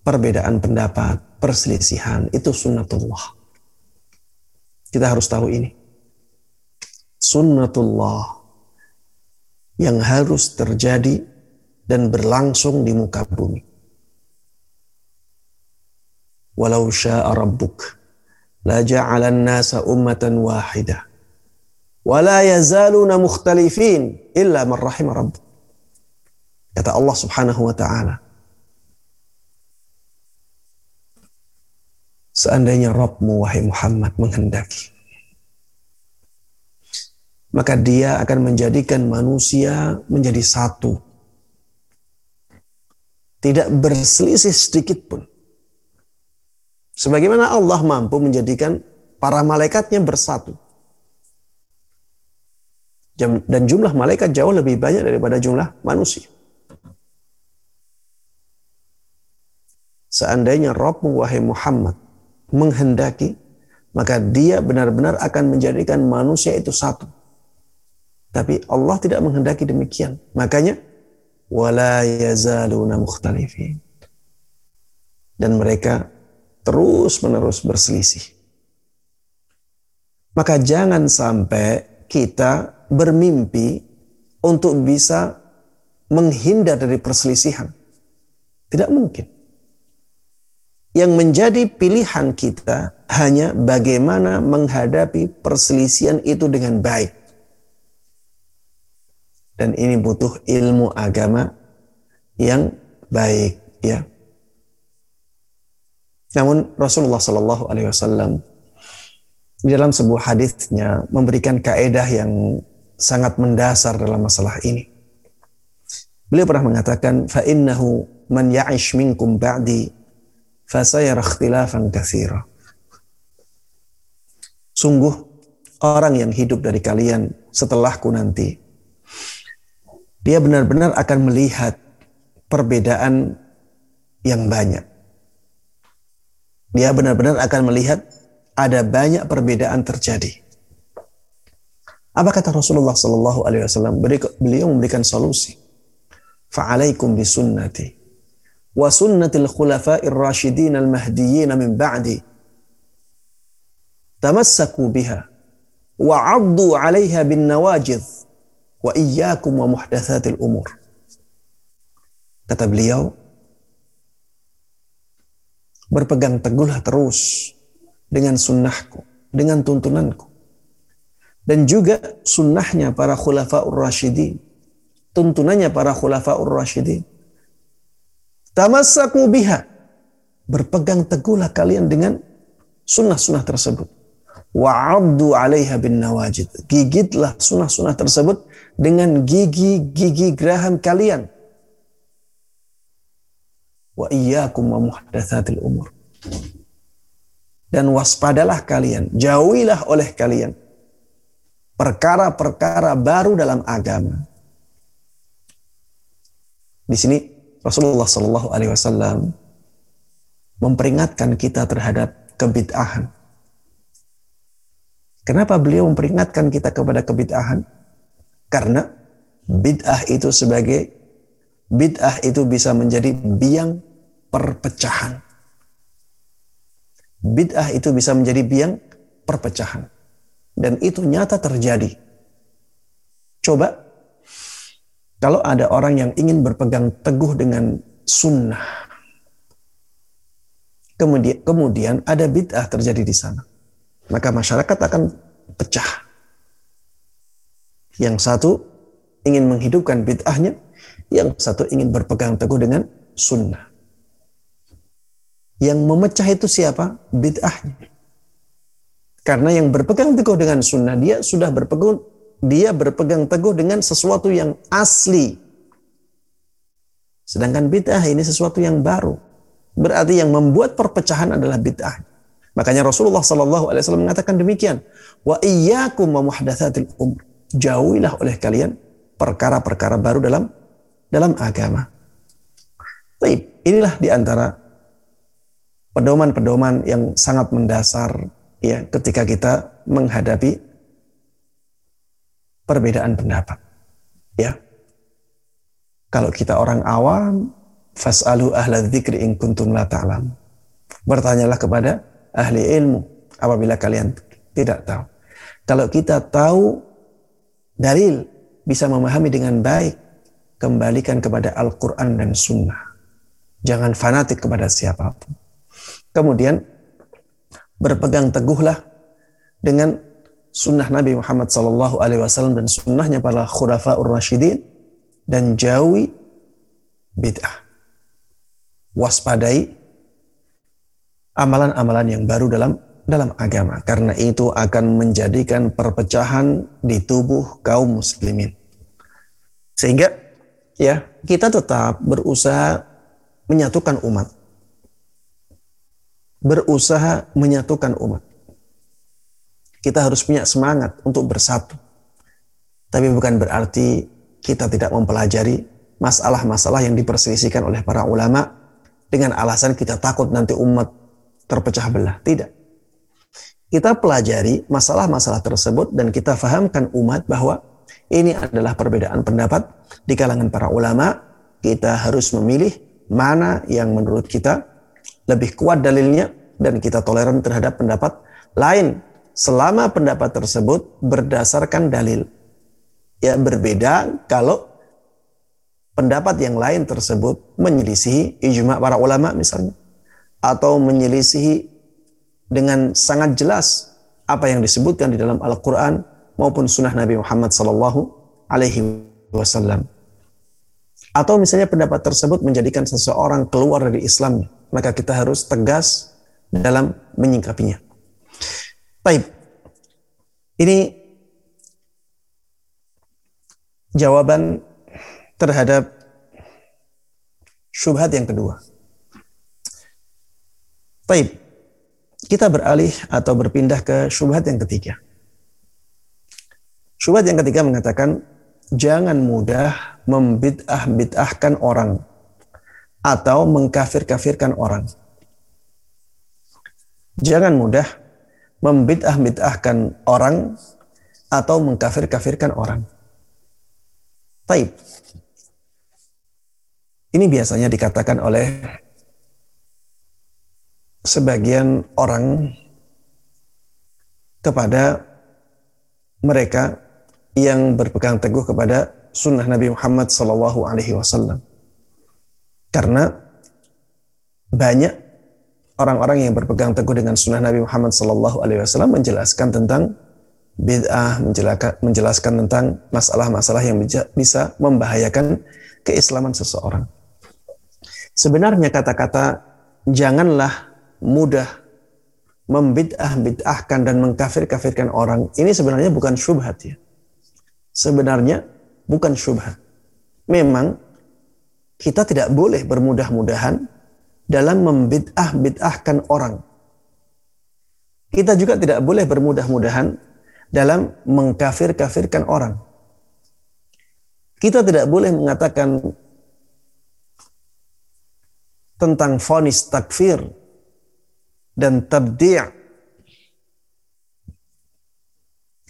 perbedaan pendapat, perselisihan itu sunnatullah. Kita harus tahu ini. Sunnatullah yang harus terjadi dan berlangsung di muka bumi walau syaa rabbuk la ja'alan nasa ummatan wahidah wa la yazaluna mukhtalifin illa man rahima rabbuk kata Allah Subhanahu wa taala seandainya Rabbmu wahai Muhammad menghendaki maka dia akan menjadikan manusia menjadi satu tidak berselisih sedikit pun Sebagaimana Allah mampu menjadikan para malaikatnya bersatu. Dan jumlah malaikat jauh lebih banyak daripada jumlah manusia. Seandainya Rabbmu wahai Muhammad menghendaki, maka dia benar-benar akan menjadikan manusia itu satu. Tapi Allah tidak menghendaki demikian. Makanya, wala yazaluna mukhtalifin. Dan mereka terus-menerus berselisih. Maka jangan sampai kita bermimpi untuk bisa menghindar dari perselisihan. Tidak mungkin. Yang menjadi pilihan kita hanya bagaimana menghadapi perselisihan itu dengan baik. Dan ini butuh ilmu agama yang baik, ya. Namun Rasulullah Shallallahu Alaihi Wasallam di dalam sebuah hadisnya memberikan kaedah yang sangat mendasar dalam masalah ini. Beliau pernah mengatakan, "Fa'innahu man ya'ish minkum ba'di fasayara ikhtilafan katsira." Sungguh orang yang hidup dari kalian setelahku nanti dia benar-benar akan melihat perbedaan yang banyak dia benar-benar akan melihat ada banyak perbedaan terjadi. Apa kata Rasulullah Sallallahu Alaihi Wasallam? Beliau memberikan solusi. Fa'alaikum bisunnati wa sunnatil khulafa'ir rasyidin al-mahdiyyin min ba'di. Tamassaku biha wa 'addu 'alaiha bin nawajidh Wa iyyakum wa umur. Kata beliau, berpegang teguhlah terus dengan sunnahku, dengan tuntunanku. Dan juga sunnahnya para khulafaur rasyidin. Tuntunannya para khulafaur rasyidin. Tamassaku biha. Berpegang teguhlah kalian dengan sunnah-sunnah tersebut. Wa'abdu alaiha bin nawajid. Gigitlah sunnah-sunnah tersebut dengan gigi-gigi geraham kalian wa iyyakum wa muhdatsatil umur. Dan waspadalah kalian, jauhilah oleh kalian perkara-perkara baru dalam agama. Di sini Rasulullah Shallallahu Alaihi Wasallam memperingatkan kita terhadap kebid'ahan. Kenapa beliau memperingatkan kita kepada kebid'ahan? Karena bid'ah itu sebagai bid'ah itu bisa menjadi biang perpecahan. Bid'ah itu bisa menjadi biang perpecahan. Dan itu nyata terjadi. Coba kalau ada orang yang ingin berpegang teguh dengan sunnah, kemudian kemudian ada bid'ah terjadi di sana, maka masyarakat akan pecah. Yang satu ingin menghidupkan bid'ahnya, yang satu ingin berpegang teguh dengan sunnah. Yang memecah itu siapa? Bid'ahnya. Karena yang berpegang teguh dengan sunnah, dia sudah berpegang, dia berpegang teguh dengan sesuatu yang asli. Sedangkan bid'ah ini sesuatu yang baru. Berarti yang membuat perpecahan adalah bid'ah. Makanya Rasulullah Sallallahu Alaihi Wasallam mengatakan demikian. Wa iyyakum wa muhdatsatil umur. Jauhilah oleh kalian perkara-perkara baru dalam dalam agama. Baik, inilah di antara pedoman-pedoman yang sangat mendasar ya ketika kita menghadapi perbedaan pendapat. Ya. Kalau kita orang awam, fas'alu ahla dzikri in kuntum la ta'lam. Bertanyalah kepada ahli ilmu apabila kalian tidak tahu. Kalau kita tahu dalil bisa memahami dengan baik, kembalikan kepada Al-Quran dan Sunnah. Jangan fanatik kepada siapa pun. Kemudian berpegang teguhlah dengan sunnah Nabi Muhammad Sallallahu Alaihi Wasallam dan sunnahnya para khulafaur rasyidin dan jauhi bid'ah. Waspadai amalan-amalan yang baru dalam dalam agama karena itu akan menjadikan perpecahan di tubuh kaum muslimin. Sehingga ya kita tetap berusaha menyatukan umat berusaha menyatukan umat. Kita harus punya semangat untuk bersatu. Tapi bukan berarti kita tidak mempelajari masalah-masalah yang diperselisihkan oleh para ulama dengan alasan kita takut nanti umat terpecah belah. Tidak. Kita pelajari masalah-masalah tersebut dan kita fahamkan umat bahwa ini adalah perbedaan pendapat di kalangan para ulama. Kita harus memilih mana yang menurut kita lebih kuat dalilnya dan kita toleran terhadap pendapat lain selama pendapat tersebut berdasarkan dalil. Ya berbeda kalau pendapat yang lain tersebut menyelisihi ijma para ulama misalnya atau menyelisihi dengan sangat jelas apa yang disebutkan di dalam Al-Qur'an maupun sunnah Nabi Muhammad sallallahu alaihi wasallam. Atau misalnya pendapat tersebut menjadikan seseorang keluar dari Islam, maka kita harus tegas dalam menyingkapinya. Baik. Ini jawaban terhadap syubhat yang kedua. Baik. Kita beralih atau berpindah ke syubhat yang ketiga. Syubhat yang ketiga mengatakan jangan mudah membid'ah-bid'ahkan orang atau mengkafir-kafirkan orang. Jangan mudah membid'ah-bid'ahkan orang atau mengkafir-kafirkan orang. Taib. Ini biasanya dikatakan oleh sebagian orang kepada mereka yang berpegang teguh kepada sunnah Nabi Muhammad Wasallam. Karena banyak orang-orang yang berpegang teguh dengan sunnah Nabi Muhammad Sallallahu Alaihi Wasallam menjelaskan tentang bid'ah, menjelaskan, tentang masalah-masalah yang bisa membahayakan keislaman seseorang. Sebenarnya kata-kata janganlah mudah membid'ah bid'ahkan dan mengkafir-kafirkan orang ini sebenarnya bukan syubhat ya. Sebenarnya bukan syubhat. Memang kita tidak boleh bermudah-mudahan dalam membid'ah bid'ahkan orang. Kita juga tidak boleh bermudah-mudahan dalam mengkafir-kafirkan orang. Kita tidak boleh mengatakan tentang fonis takfir dan tabdi'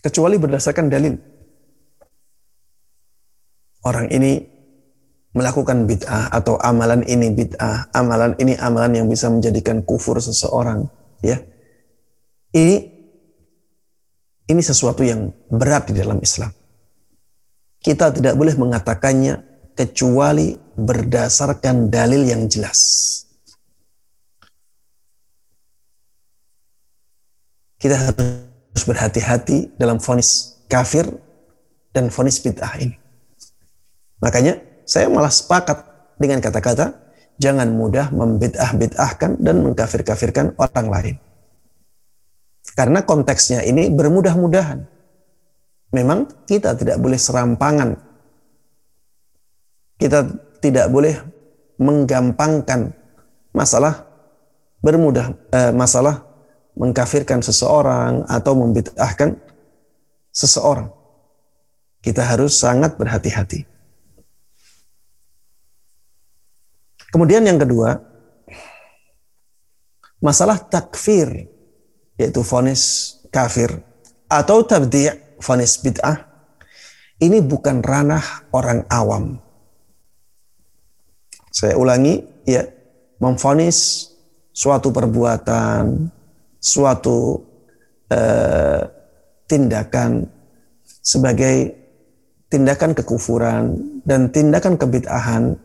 kecuali berdasarkan dalil. Orang ini melakukan bid'ah atau amalan ini bid'ah, amalan ini amalan yang bisa menjadikan kufur seseorang, ya. Ini ini sesuatu yang berat di dalam Islam. Kita tidak boleh mengatakannya kecuali berdasarkan dalil yang jelas. Kita harus berhati-hati dalam fonis kafir dan fonis bid'ah ini. Makanya saya malah sepakat dengan kata-kata jangan mudah membid'ah-bid'ahkan dan mengkafir-kafirkan orang lain. Karena konteksnya ini bermudah-mudahan. Memang kita tidak boleh serampangan kita tidak boleh menggampangkan masalah bermudah eh, masalah mengkafirkan seseorang atau membid'ahkan seseorang. Kita harus sangat berhati-hati. Kemudian yang kedua, masalah takfir yaitu fonis kafir atau tabdi' fonis bid'ah ini bukan ranah orang awam. Saya ulangi, ya, memfonis suatu perbuatan, suatu eh, tindakan sebagai tindakan kekufuran dan tindakan kebid'ahan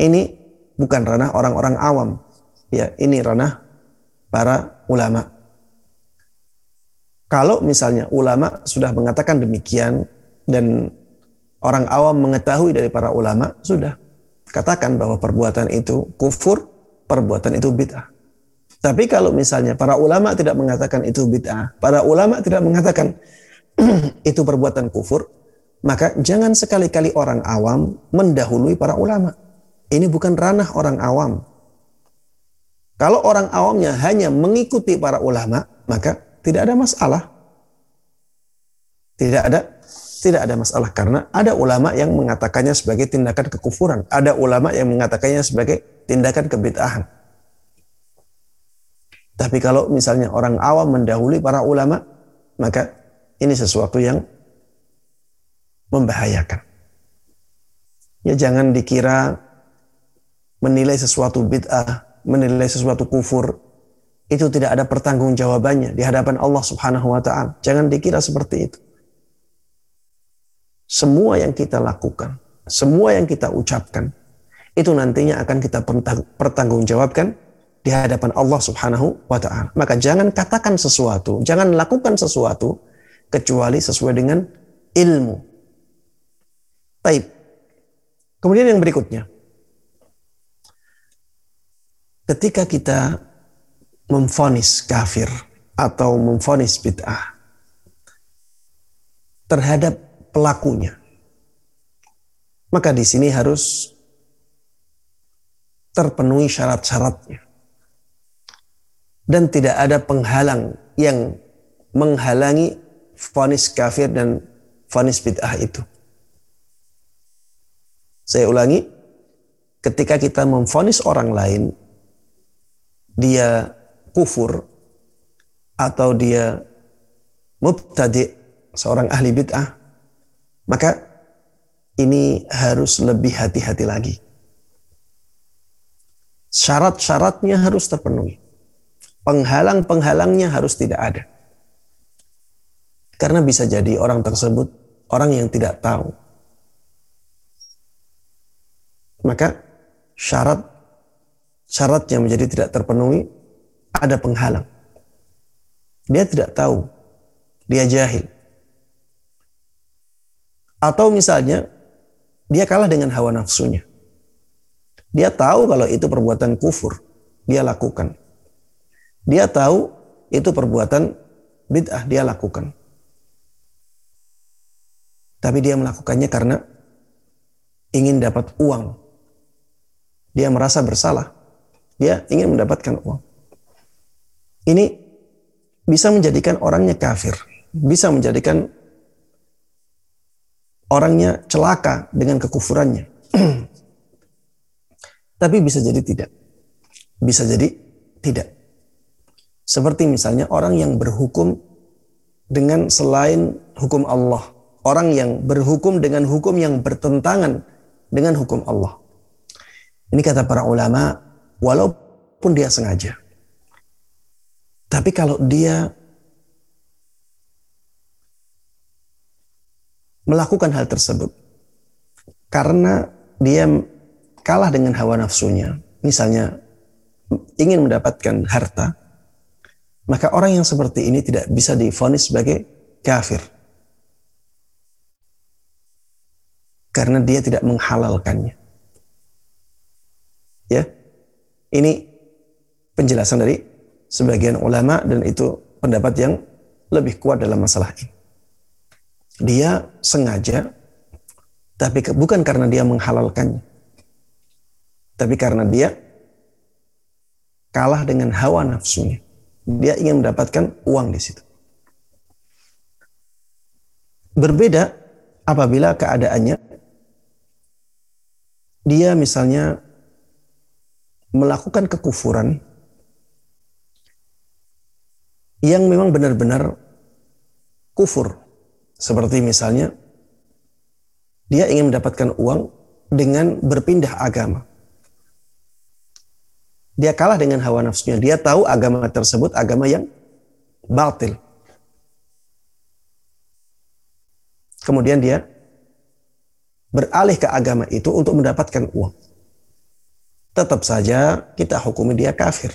ini bukan ranah orang-orang awam. Ya, ini ranah para ulama. Kalau misalnya ulama sudah mengatakan demikian dan orang awam mengetahui dari para ulama, sudah katakan bahwa perbuatan itu kufur, perbuatan itu bid'ah. Tapi kalau misalnya para ulama tidak mengatakan itu bid'ah, para ulama tidak mengatakan itu perbuatan kufur, maka jangan sekali-kali orang awam mendahului para ulama. Ini bukan ranah orang awam. Kalau orang awamnya hanya mengikuti para ulama, maka tidak ada masalah. Tidak ada tidak ada masalah karena ada ulama yang mengatakannya sebagai tindakan kekufuran, ada ulama yang mengatakannya sebagai tindakan kebid'ahan. Tapi kalau misalnya orang awam mendahului para ulama, maka ini sesuatu yang membahayakan. Ya jangan dikira menilai sesuatu bid'ah, menilai sesuatu kufur, itu tidak ada pertanggungjawabannya di hadapan Allah Subhanahu wa taala. Jangan dikira seperti itu semua yang kita lakukan, semua yang kita ucapkan, itu nantinya akan kita pertanggungjawabkan di hadapan Allah Subhanahu wa taala. Maka jangan katakan sesuatu, jangan lakukan sesuatu kecuali sesuai dengan ilmu. Baik. Kemudian yang berikutnya. Ketika kita memfonis kafir atau memfonis bid'ah terhadap pelakunya. Maka di sini harus terpenuhi syarat-syaratnya. Dan tidak ada penghalang yang menghalangi vonis kafir dan vonis bid'ah itu. Saya ulangi, ketika kita memfonis orang lain, dia kufur atau dia mubtadi seorang ahli bid'ah, maka ini harus lebih hati-hati lagi. Syarat-syaratnya harus terpenuhi. Penghalang-penghalangnya harus tidak ada. Karena bisa jadi orang tersebut orang yang tidak tahu. Maka syarat syarat yang menjadi tidak terpenuhi ada penghalang. Dia tidak tahu, dia jahil. Atau misalnya dia kalah dengan hawa nafsunya. Dia tahu kalau itu perbuatan kufur, dia lakukan. Dia tahu itu perbuatan bid'ah, dia lakukan. Tapi dia melakukannya karena ingin dapat uang. Dia merasa bersalah. Dia ingin mendapatkan uang. Ini bisa menjadikan orangnya kafir, bisa menjadikan orangnya celaka dengan kekufurannya. Tapi bisa jadi tidak. Bisa jadi tidak. Seperti misalnya orang yang berhukum dengan selain hukum Allah. Orang yang berhukum dengan hukum yang bertentangan dengan hukum Allah. Ini kata para ulama, walaupun dia sengaja. Tapi kalau dia melakukan hal tersebut karena dia kalah dengan hawa nafsunya, misalnya ingin mendapatkan harta, maka orang yang seperti ini tidak bisa difonis sebagai kafir. Karena dia tidak menghalalkannya. Ya. Ini penjelasan dari sebagian ulama dan itu pendapat yang lebih kuat dalam masalah ini. Dia sengaja, tapi bukan karena dia menghalalkannya, tapi karena dia kalah dengan hawa nafsunya. Dia ingin mendapatkan uang di situ. Berbeda apabila keadaannya dia misalnya melakukan kekufuran yang memang benar-benar kufur. Seperti misalnya dia ingin mendapatkan uang dengan berpindah agama. Dia kalah dengan hawa nafsunya. Dia tahu agama tersebut agama yang batil. Kemudian dia beralih ke agama itu untuk mendapatkan uang. Tetap saja kita hukumi dia kafir.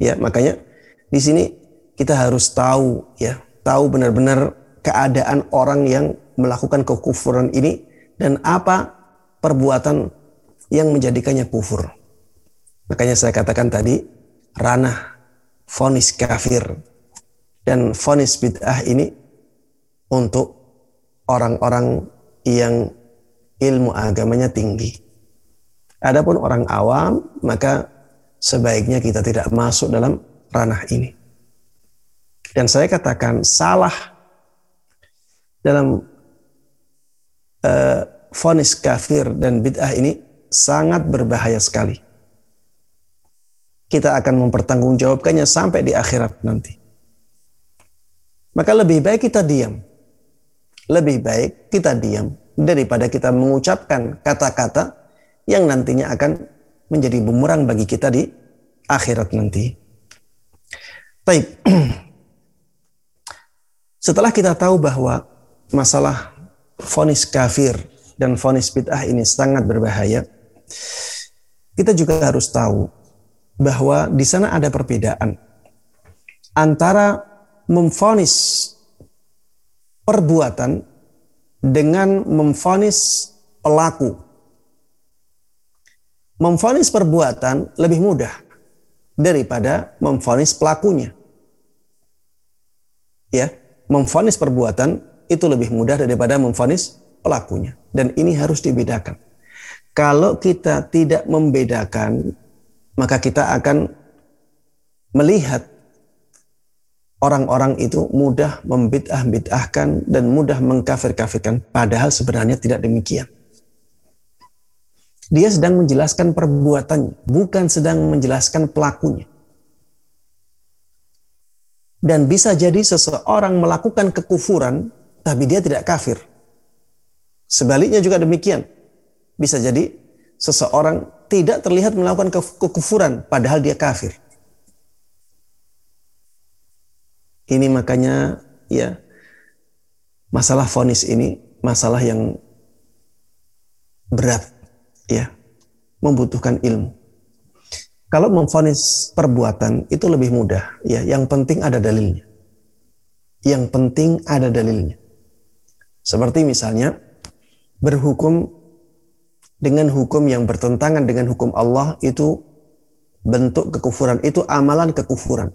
Ya, makanya di sini kita harus tahu ya, tahu benar-benar keadaan orang yang melakukan kekufuran ini dan apa perbuatan yang menjadikannya kufur. Makanya saya katakan tadi ranah fonis kafir dan fonis bid'ah ini untuk orang-orang yang ilmu agamanya tinggi. Adapun orang awam, maka sebaiknya kita tidak masuk dalam ranah ini. Dan saya katakan salah dalam uh, fonis kafir dan bid'ah ini sangat berbahaya sekali. Kita akan mempertanggungjawabkannya sampai di akhirat nanti. Maka lebih baik kita diam. Lebih baik kita diam daripada kita mengucapkan kata-kata yang nantinya akan menjadi bumerang bagi kita di akhirat nanti. Baik. Setelah kita tahu bahwa masalah fonis kafir dan fonis bid'ah ini sangat berbahaya, kita juga harus tahu bahwa di sana ada perbedaan antara memfonis perbuatan dengan memfonis pelaku. Memfonis perbuatan lebih mudah daripada memfonis pelakunya. Ya, memfonis perbuatan itu lebih mudah daripada memfonis pelakunya dan ini harus dibedakan. Kalau kita tidak membedakan, maka kita akan melihat orang-orang itu mudah membid'ah-bid'ahkan dan mudah mengkafir-kafirkan padahal sebenarnya tidak demikian. Dia sedang menjelaskan perbuatannya, bukan sedang menjelaskan pelakunya. Dan bisa jadi seseorang melakukan kekufuran tapi dia tidak kafir. Sebaliknya juga demikian. Bisa jadi seseorang tidak terlihat melakukan kekufuran padahal dia kafir. Ini makanya ya masalah fonis ini masalah yang berat, ya, membutuhkan ilmu. Kalau memfonis perbuatan itu lebih mudah, ya. Yang penting ada dalilnya. Yang penting ada dalilnya. Seperti misalnya berhukum dengan hukum yang bertentangan dengan hukum Allah itu bentuk kekufuran, itu amalan kekufuran.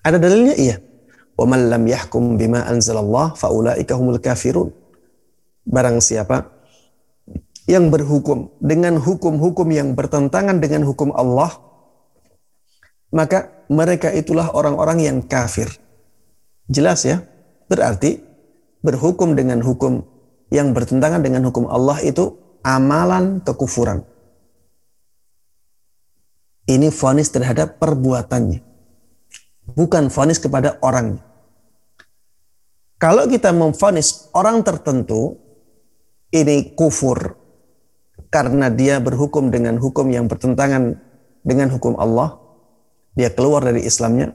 Ada dalilnya? Iya. Wa man lam yahkum bima anzalallah faulaika humul kafirun. Barang siapa yang berhukum dengan hukum-hukum yang bertentangan dengan hukum Allah, maka mereka itulah orang-orang yang kafir. Jelas ya? Berarti berhukum dengan hukum yang bertentangan dengan hukum Allah itu amalan kekufuran. Ini fonis terhadap perbuatannya. Bukan fonis kepada orangnya. Kalau kita memfonis orang tertentu, ini kufur karena dia berhukum dengan hukum yang bertentangan dengan hukum Allah, dia keluar dari Islamnya,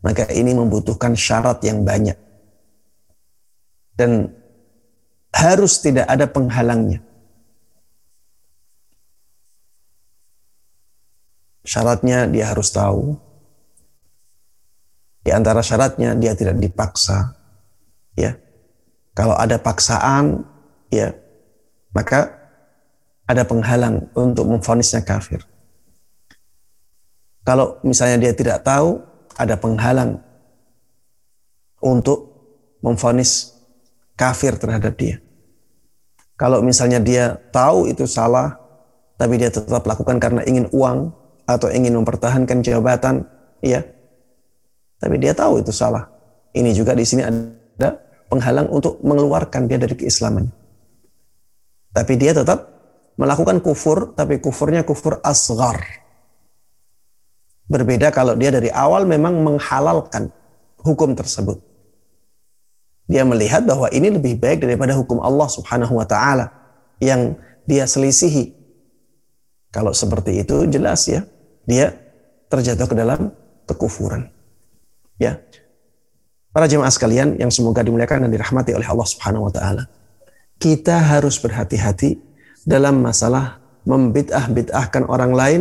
maka ini membutuhkan syarat yang banyak. Dan harus tidak ada penghalangnya. Syaratnya dia harus tahu. Di antara syaratnya dia tidak dipaksa. Ya. Kalau ada paksaan, ya, maka ada penghalang untuk memfonisnya kafir. Kalau misalnya dia tidak tahu, ada penghalang untuk memfonis kafir terhadap dia. Kalau misalnya dia tahu itu salah, tapi dia tetap lakukan karena ingin uang, atau ingin mempertahankan jabatan, ya. Tapi dia tahu itu salah. Ini juga di sini ada penghalang untuk mengeluarkan dia dari keislaman. Tapi dia tetap melakukan kufur, tapi kufurnya kufur asgar. Berbeda kalau dia dari awal memang menghalalkan hukum tersebut. Dia melihat bahwa ini lebih baik daripada hukum Allah Subhanahu wa taala yang dia selisihi. Kalau seperti itu jelas ya, dia terjatuh ke dalam kekufuran. Ya. Para jemaah sekalian yang semoga dimuliakan dan dirahmati oleh Allah Subhanahu wa taala. Kita harus berhati-hati dalam masalah membid'ah-bid'ahkan orang lain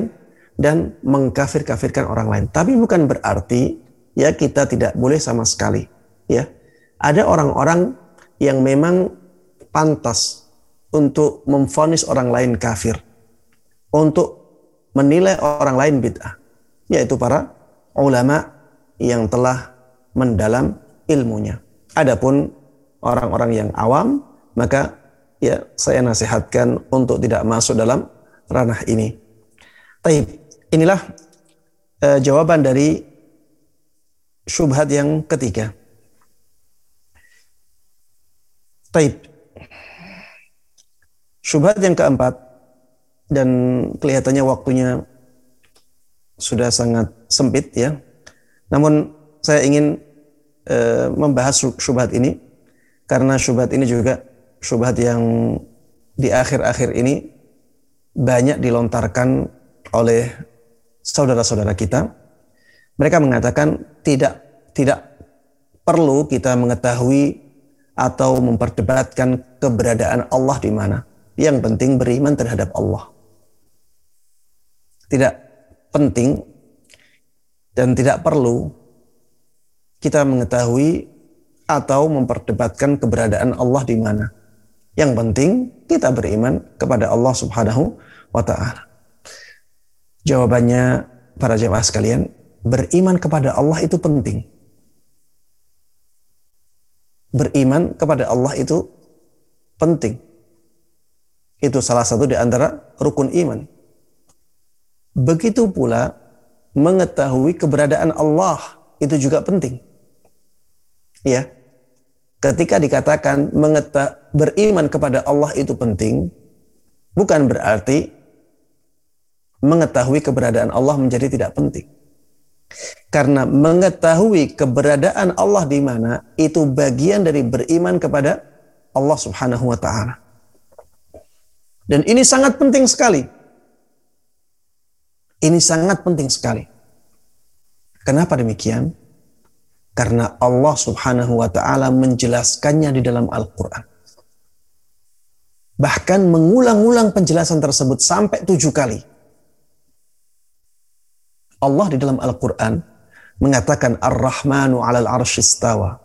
dan mengkafir-kafirkan orang lain. Tapi bukan berarti ya kita tidak boleh sama sekali, ya. Ada orang-orang yang memang pantas untuk memfonis orang lain kafir. Untuk menilai orang lain bid'ah, yaitu para ulama yang telah mendalam ilmunya. Adapun orang-orang yang awam, maka ya saya nasihatkan untuk tidak masuk dalam ranah ini. Taib, inilah uh, jawaban dari syubhat yang ketiga. Taib. Syubhat yang keempat dan kelihatannya waktunya sudah sangat sempit ya. Namun saya ingin e, membahas syubhat ini karena syubhat ini juga syubhat yang di akhir-akhir ini banyak dilontarkan oleh saudara-saudara kita. Mereka mengatakan tidak tidak perlu kita mengetahui atau memperdebatkan keberadaan Allah di mana. Yang penting beriman terhadap Allah tidak penting dan tidak perlu kita mengetahui atau memperdebatkan keberadaan Allah di mana. Yang penting kita beriman kepada Allah Subhanahu wa taala. Jawabannya para jemaah sekalian, beriman kepada Allah itu penting. Beriman kepada Allah itu penting. Itu salah satu di antara rukun iman. Begitu pula mengetahui keberadaan Allah itu juga penting. Ya. Ketika dikatakan beriman kepada Allah itu penting, bukan berarti mengetahui keberadaan Allah menjadi tidak penting. Karena mengetahui keberadaan Allah di mana itu bagian dari beriman kepada Allah Subhanahu wa taala. Dan ini sangat penting sekali ini sangat penting sekali. Kenapa demikian? Karena Allah Subhanahu wa taala menjelaskannya di dalam Al-Qur'an. Bahkan mengulang-ulang penjelasan tersebut sampai tujuh kali. Allah di dalam Al-Quran mengatakan Ar-Rahmanu alal arshistawa.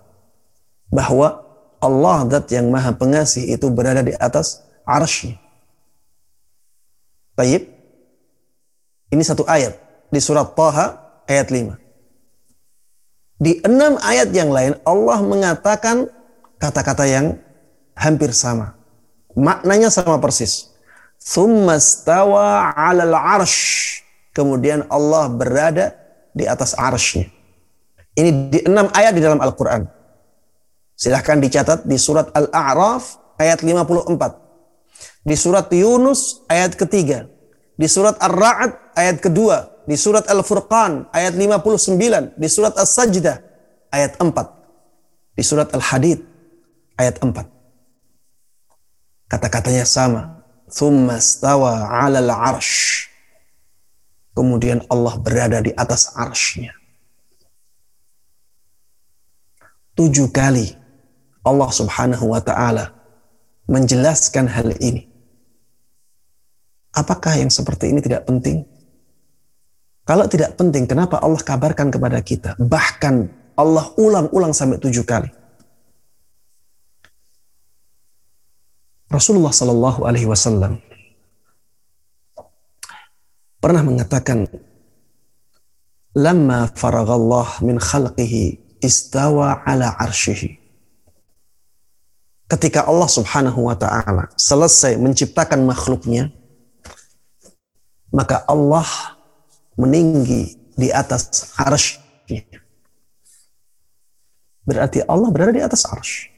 Bahwa Allah dat yang maha pengasih itu berada di atas arsy. Tayyib. Ini satu ayat di surat Taha ayat 5. Di enam ayat yang lain Allah mengatakan kata-kata yang hampir sama. Maknanya sama persis. Thummastawa alal arsh. Kemudian Allah berada di atas arshnya. Ini di enam ayat di dalam Al-Quran. Silahkan dicatat di surat Al-A'raf ayat 54. Di surat Yunus ayat ketiga. Di surat Ar-Ra'd ayat kedua. Di surat Al-Furqan ayat 59. Di surat As-Sajdah ayat 4. Di surat Al-Hadid ayat 4. Kata-katanya sama. Thumma stawa alal arsh. Kemudian Allah berada di atas arshnya. Tujuh kali Allah subhanahu wa ta'ala menjelaskan hal ini. Apakah yang seperti ini tidak penting? Kalau tidak penting, kenapa Allah kabarkan kepada kita? Bahkan Allah ulang-ulang sampai tujuh kali. Rasulullah Shallallahu Alaihi Wasallam pernah mengatakan, "Lama faragallah min khalqihi istawa ala arshihi." Ketika Allah Subhanahu wa taala selesai menciptakan makhluknya, maka Allah meninggi di atas arsy. Berarti Allah berada di atas arsy.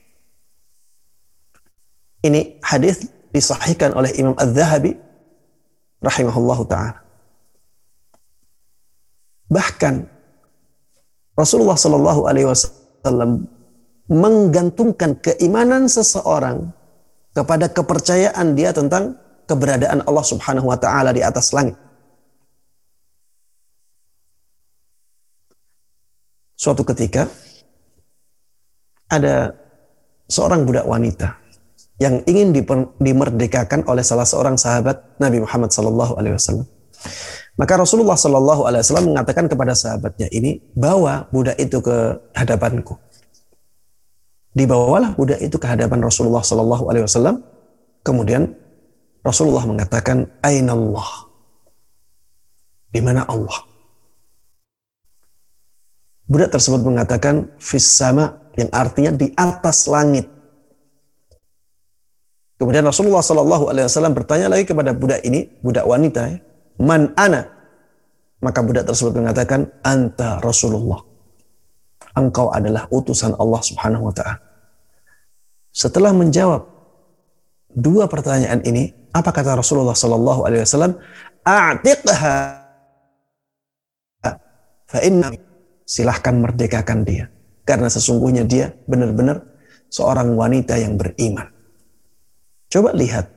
Ini hadis disahihkan oleh Imam Az-Zahabi rahimahullahu taala. Bahkan Rasulullah Shallallahu alaihi wasallam menggantungkan keimanan seseorang kepada kepercayaan dia tentang keberadaan Allah Subhanahu wa taala di atas langit. Suatu ketika ada seorang budak wanita yang ingin dimerdekakan oleh salah seorang sahabat Nabi Muhammad Sallallahu Alaihi Wasallam. Maka Rasulullah Wasallam mengatakan kepada sahabatnya ini, bawa budak itu ke hadapanku. Dibawalah budak itu ke hadapan Rasulullah Wasallam. Kemudian Rasulullah mengatakan, Aina Allah. Di mana Allah? Budak tersebut mengatakan, Fis sama, yang artinya di atas langit. Kemudian Rasulullah Shallallahu Alaihi Wasallam bertanya lagi kepada budak ini, budak wanita, ya, man ana? Maka budak tersebut mengatakan, anta Rasulullah. Engkau adalah utusan Allah Subhanahu Wa Taala. Setelah menjawab dua pertanyaan ini, apa kata Rasulullah Shallallahu Alaihi Wasallam? A'tiqha fa silahkan merdekakan dia karena sesungguhnya dia benar-benar seorang wanita yang beriman. Coba lihat.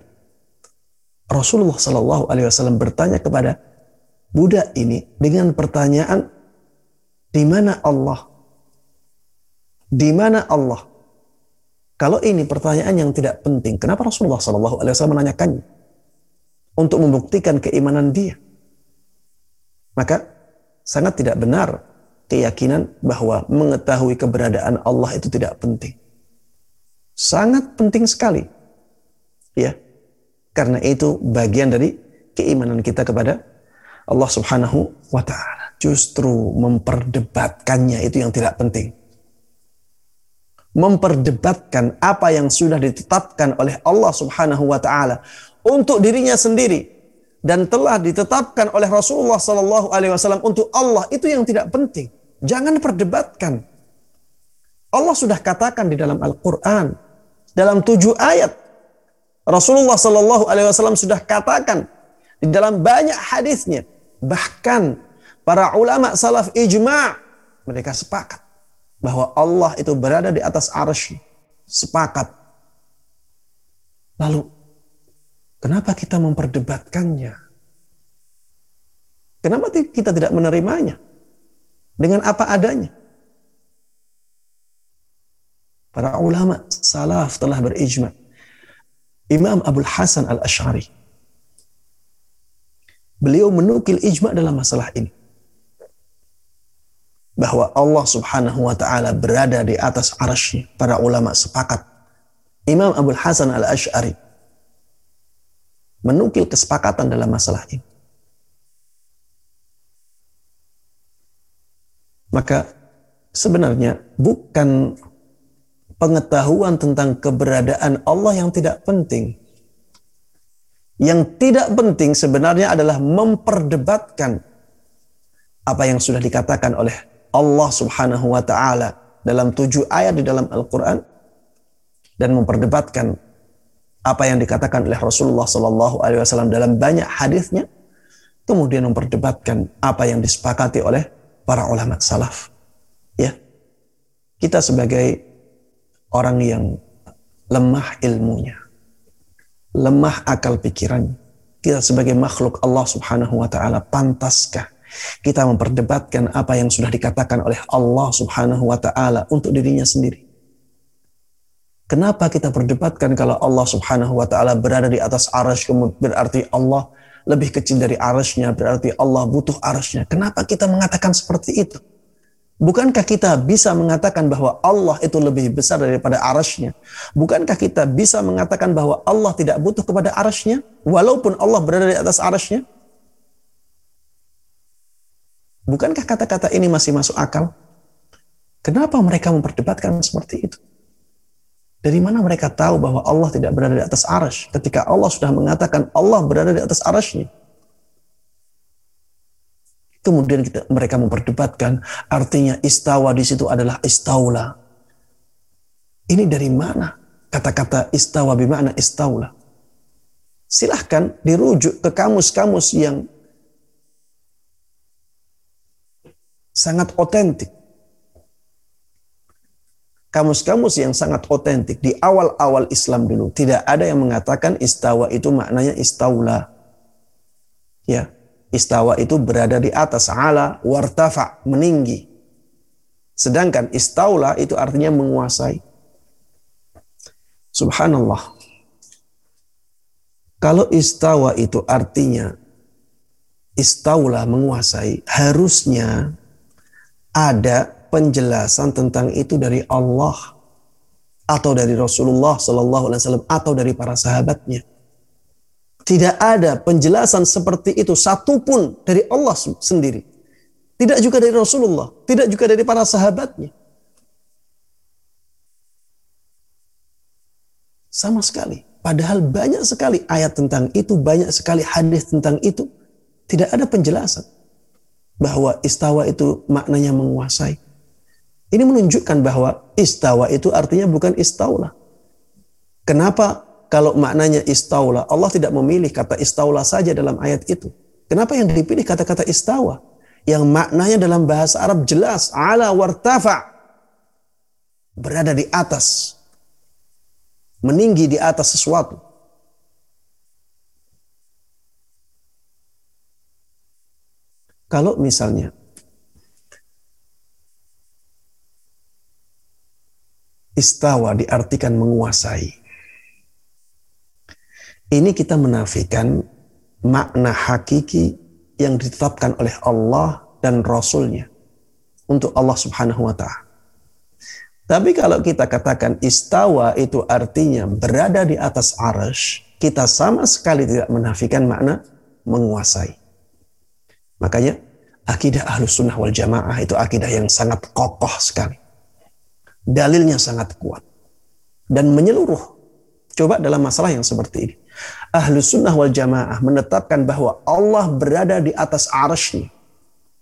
Rasulullah Shallallahu Alaihi Wasallam bertanya kepada budak ini dengan pertanyaan di mana Allah? Di mana Allah? Kalau ini pertanyaan yang tidak penting, kenapa Rasulullah Shallallahu Alaihi Wasallam menanyakannya? Untuk membuktikan keimanan dia. Maka sangat tidak benar keyakinan bahwa mengetahui keberadaan Allah itu tidak penting. Sangat penting sekali. Ya. Karena itu bagian dari keimanan kita kepada Allah Subhanahu wa taala. Justru memperdebatkannya itu yang tidak penting. Memperdebatkan apa yang sudah ditetapkan oleh Allah Subhanahu wa taala untuk dirinya sendiri dan telah ditetapkan oleh Rasulullah sallallahu alaihi wasallam untuk Allah itu yang tidak penting. Jangan perdebatkan. Allah sudah katakan di dalam Al-Qur'an dalam tujuh ayat Rasulullah Shallallahu Alaihi Wasallam sudah katakan di dalam banyak hadisnya, bahkan para ulama salaf ijma mereka sepakat bahwa Allah itu berada di atas arsy, sepakat. Lalu, kenapa kita memperdebatkannya? Kenapa kita tidak menerimanya dengan apa adanya? Para ulama salaf telah berijma Imam Abdul Hasan Al-Ash'ari. Beliau menukil ijma dalam masalah ini. Bahwa Allah subhanahu wa ta'ala berada di atas arasnya. Para ulama sepakat. Imam Abdul Hasan Al-Ash'ari menukil kesepakatan dalam masalah ini. Maka sebenarnya bukan pengetahuan tentang keberadaan Allah yang tidak penting. Yang tidak penting sebenarnya adalah memperdebatkan apa yang sudah dikatakan oleh Allah Subhanahu wa taala dalam tujuh ayat di dalam Al-Qur'an dan memperdebatkan apa yang dikatakan oleh Rasulullah Sallallahu alaihi wasallam dalam banyak hadisnya kemudian memperdebatkan apa yang disepakati oleh para ulama salaf. Ya. Kita sebagai orang yang lemah ilmunya, lemah akal pikirannya, kita sebagai makhluk Allah Subhanahu wa taala pantaskah kita memperdebatkan apa yang sudah dikatakan oleh Allah Subhanahu wa taala untuk dirinya sendiri? Kenapa kita perdebatkan kalau Allah Subhanahu wa taala berada di atas arasy berarti Allah lebih kecil dari arasnya berarti Allah butuh arasnya. Kenapa kita mengatakan seperti itu? Bukankah kita bisa mengatakan bahwa Allah itu lebih besar daripada arasnya? Bukankah kita bisa mengatakan bahwa Allah tidak butuh kepada arasnya? Walaupun Allah berada di atas arasnya? Bukankah kata-kata ini masih masuk akal? Kenapa mereka memperdebatkan seperti itu? Dari mana mereka tahu bahwa Allah tidak berada di atas arash ketika Allah sudah mengatakan Allah berada di atas arashnya? Kemudian kita, mereka memperdebatkan artinya istawa di situ adalah istaula. Ini dari mana kata-kata istawa bermakna istaula? Silahkan dirujuk ke kamus-kamus yang sangat otentik kamus-kamus yang sangat otentik di awal-awal Islam dulu tidak ada yang mengatakan istawa itu maknanya istaula. Ya, istawa itu berada di atas ala wartafa meninggi. Sedangkan istaula itu artinya menguasai. Subhanallah. Kalau istawa itu artinya istaula menguasai, harusnya ada penjelasan tentang itu dari Allah atau dari Rasulullah Sallallahu Alaihi Wasallam atau dari para sahabatnya. Tidak ada penjelasan seperti itu satupun dari Allah sendiri. Tidak juga dari Rasulullah, tidak juga dari para sahabatnya. Sama sekali. Padahal banyak sekali ayat tentang itu, banyak sekali hadis tentang itu. Tidak ada penjelasan bahwa istawa itu maknanya menguasai. Ini menunjukkan bahwa istawa itu artinya bukan istaula. Kenapa kalau maknanya istaula, Allah tidak memilih kata istaula saja dalam ayat itu. Kenapa yang dipilih kata-kata istawa? Yang maknanya dalam bahasa Arab jelas, ala wartafa. Berada di atas. Meninggi di atas sesuatu. Kalau misalnya istawa diartikan menguasai. Ini kita menafikan makna hakiki yang ditetapkan oleh Allah dan Rasulnya untuk Allah Subhanahu wa Ta'ala. Tapi kalau kita katakan istawa itu artinya berada di atas arash, kita sama sekali tidak menafikan makna menguasai. Makanya akidah ahlus sunnah wal jamaah itu akidah yang sangat kokoh sekali dalilnya sangat kuat dan menyeluruh. Coba dalam masalah yang seperti ini. Ahlu sunnah wal jamaah menetapkan bahwa Allah berada di atas arashnya.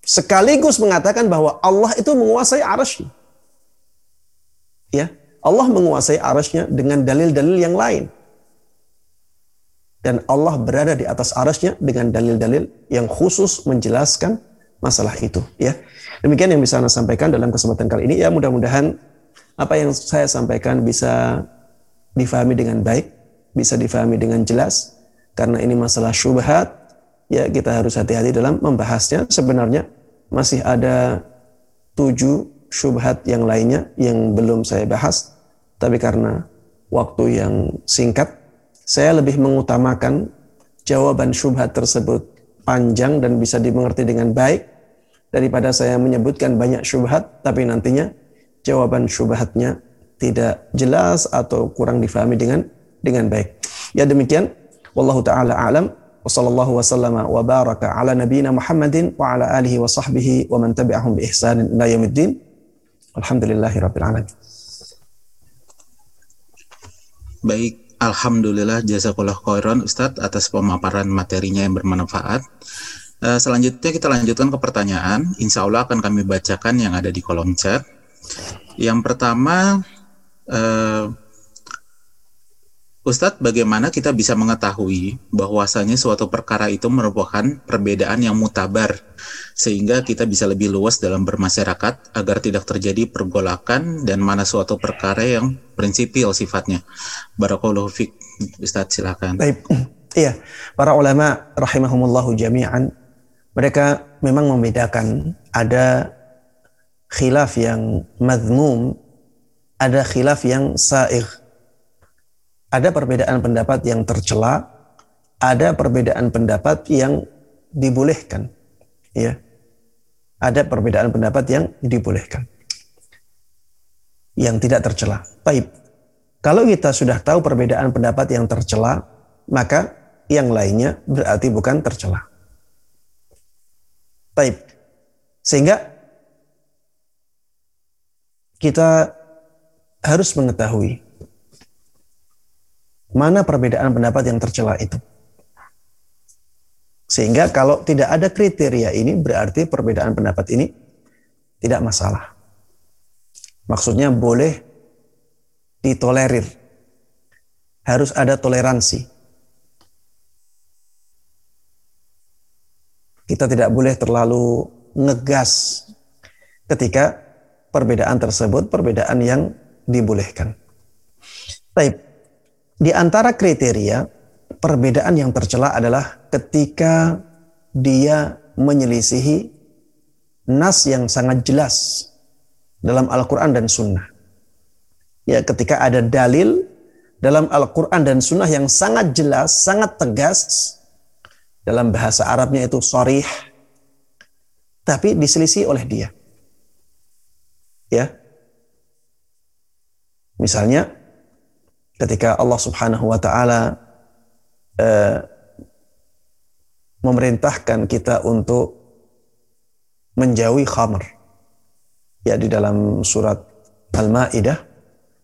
Sekaligus mengatakan bahwa Allah itu menguasai arashnya. Ya, Allah menguasai arashnya dengan dalil-dalil yang lain. Dan Allah berada di atas arasnya dengan dalil-dalil yang khusus menjelaskan masalah itu. Ya, demikian yang bisa saya sampaikan dalam kesempatan kali ini. Ya, mudah-mudahan apa yang saya sampaikan bisa difahami dengan baik, bisa difahami dengan jelas, karena ini masalah syubhat, ya kita harus hati-hati dalam membahasnya. Sebenarnya masih ada tujuh syubhat yang lainnya yang belum saya bahas, tapi karena waktu yang singkat, saya lebih mengutamakan jawaban syubhat tersebut panjang dan bisa dimengerti dengan baik. Daripada saya menyebutkan banyak syubhat tapi nantinya jawaban syubhatnya tidak jelas atau kurang difahami dengan dengan baik. Ya demikian wallahu taala alam wa sallallahu wasallama wa baraka ala nabiyyina Muhammadin wa ala alihi wa sahbihi wa man tabi'ahum bi ihsanin ila yaumiddin. Alhamdulillahirabbil alamin. Baik, Alhamdulillah jazakallah khairan Ustadz atas pemaparan materinya yang bermanfaat. Uh, selanjutnya kita lanjutkan ke pertanyaan. Insya Allah akan kami bacakan yang ada di kolom chat. Yang pertama, uh, Ustadz, bagaimana kita bisa mengetahui bahwasanya suatu perkara itu merupakan perbedaan yang mutabar sehingga kita bisa lebih luas dalam bermasyarakat agar tidak terjadi pergolakan dan mana suatu perkara yang prinsipil sifatnya. Barakallahu fiq. Ustadz, silakan. Baik. Iya, para ulama rahimahumullahu jami'an mereka memang membedakan ada khilaf yang madmum, ada khilaf yang sa'ir ada perbedaan pendapat yang tercela, ada perbedaan pendapat yang dibolehkan. Ya. Ada perbedaan pendapat yang dibolehkan. Yang tidak tercela. Baik. Kalau kita sudah tahu perbedaan pendapat yang tercela, maka yang lainnya berarti bukan tercela. Baik. Sehingga kita harus mengetahui mana perbedaan pendapat yang tercela itu. Sehingga kalau tidak ada kriteria ini berarti perbedaan pendapat ini tidak masalah. Maksudnya boleh ditolerir. Harus ada toleransi. Kita tidak boleh terlalu ngegas ketika perbedaan tersebut perbedaan yang dibolehkan. Baik, di antara kriteria perbedaan yang tercela adalah ketika dia menyelisihi nas yang sangat jelas dalam Al-Quran dan Sunnah. Ya, ketika ada dalil dalam Al-Quran dan Sunnah yang sangat jelas, sangat tegas, dalam bahasa Arabnya itu sorih, tapi diselisih oleh dia. Ya, misalnya ketika Allah Subhanahu wa taala uh, memerintahkan kita untuk menjauhi khamr. Ya di dalam surat Al-Maidah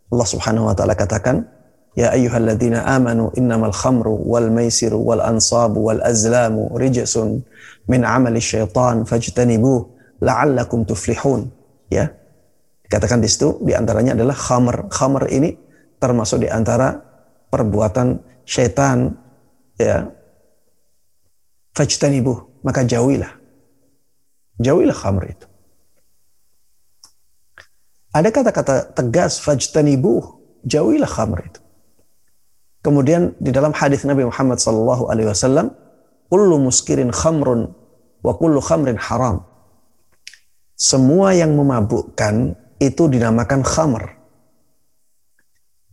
Allah Subhanahu wa taala katakan, "Ya ayyuhalladzina amanu innamal khamru wal maisiru wal ansabu wal azlamu rijsun min amali syaitan fajtanibuh la'allakum tuflihun." Ya. Katakan di situ di antaranya adalah khamr. Khamr ini termasuk di antara perbuatan syaitan ya. Fajtanibuh maka jauhilah. Jauhilah khamr itu. Ada kata-kata tegas fajtanibuh jauhilah khamr itu. Kemudian di dalam hadis Nabi Muhammad sallallahu alaihi wasallam kullu muskirin khamrun wa kullu khamrin haram. Semua yang memabukkan itu dinamakan khamr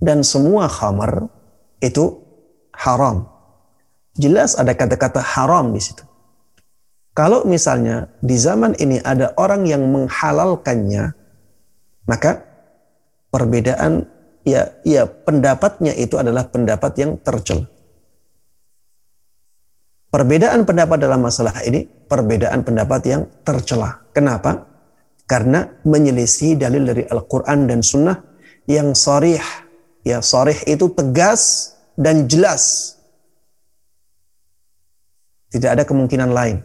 dan semua khamar itu haram. Jelas ada kata-kata haram di situ. Kalau misalnya di zaman ini ada orang yang menghalalkannya, maka perbedaan ya ya pendapatnya itu adalah pendapat yang tercela. Perbedaan pendapat dalam masalah ini perbedaan pendapat yang tercela. Kenapa? Karena menyelisih dalil dari Al-Quran dan Sunnah yang sarih Ya, sarih itu tegas dan jelas. Tidak ada kemungkinan lain.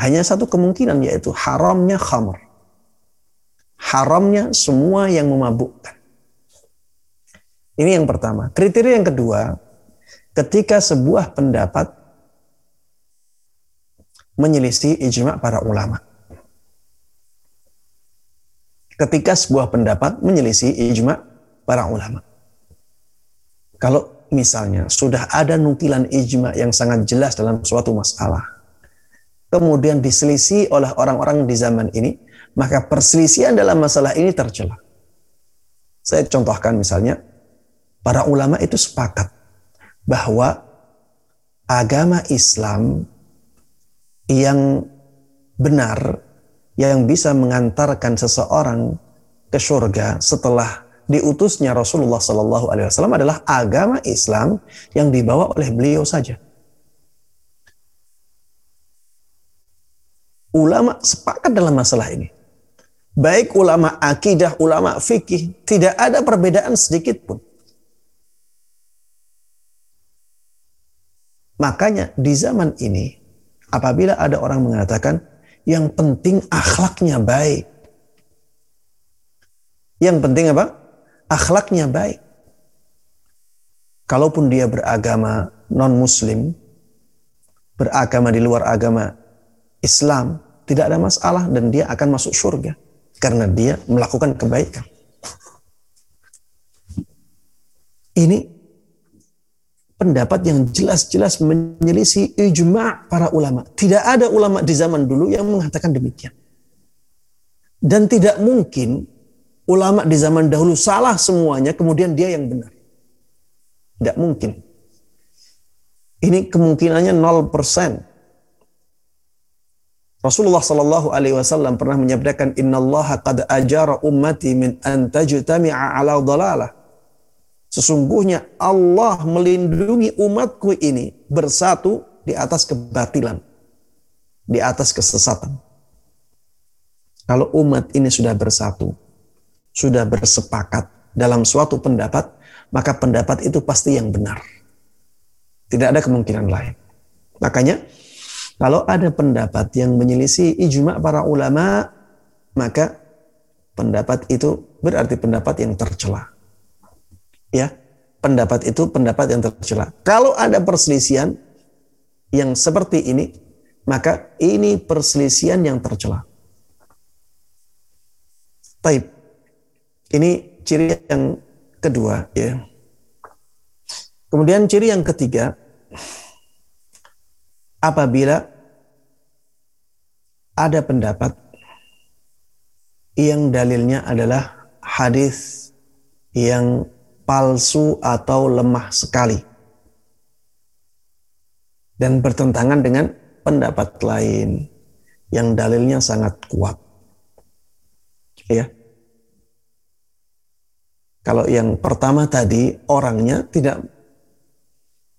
Hanya satu kemungkinan yaitu haramnya khamr. Haramnya semua yang memabukkan. Ini yang pertama. Kriteria yang kedua, ketika sebuah pendapat menyelisih ijma para ulama ketika sebuah pendapat menyelisih ijma para ulama. Kalau misalnya sudah ada nukilan ijma yang sangat jelas dalam suatu masalah, kemudian diselisih oleh orang-orang di zaman ini, maka perselisihan dalam masalah ini tercela. Saya contohkan misalnya, para ulama itu sepakat bahwa agama Islam yang benar yang bisa mengantarkan seseorang ke surga setelah diutusnya Rasulullah Sallallahu Alaihi Wasallam adalah agama Islam yang dibawa oleh beliau saja. Ulama sepakat dalam masalah ini. Baik ulama akidah, ulama fikih, tidak ada perbedaan sedikit pun. Makanya di zaman ini, apabila ada orang mengatakan yang penting akhlaknya baik. Yang penting apa? Akhlaknya baik. Kalaupun dia beragama non-muslim, beragama di luar agama Islam, tidak ada masalah dan dia akan masuk surga karena dia melakukan kebaikan. Ini pendapat yang jelas-jelas menyelisih ijma para ulama. Tidak ada ulama di zaman dulu yang mengatakan demikian. Dan tidak mungkin ulama di zaman dahulu salah semuanya, kemudian dia yang benar. Tidak mungkin. Ini kemungkinannya 0%. Rasulullah Shallallahu Alaihi Wasallam pernah menyabdakan Inna Allah qad ajara ummati min an tajtami'a ala dalalah Sesungguhnya Allah melindungi umatku ini bersatu di atas kebatilan, di atas kesesatan. Kalau umat ini sudah bersatu, sudah bersepakat dalam suatu pendapat, maka pendapat itu pasti yang benar. Tidak ada kemungkinan lain. Makanya, kalau ada pendapat yang menyelisih ijma para ulama, maka pendapat itu berarti pendapat yang tercela ya pendapat itu pendapat yang tercela. Kalau ada perselisihan yang seperti ini, maka ini perselisihan yang tercela. Taib. Ini ciri yang kedua ya. Kemudian ciri yang ketiga apabila ada pendapat yang dalilnya adalah hadis yang palsu atau lemah sekali dan bertentangan dengan pendapat lain yang dalilnya sangat kuat. Ya. Kalau yang pertama tadi orangnya tidak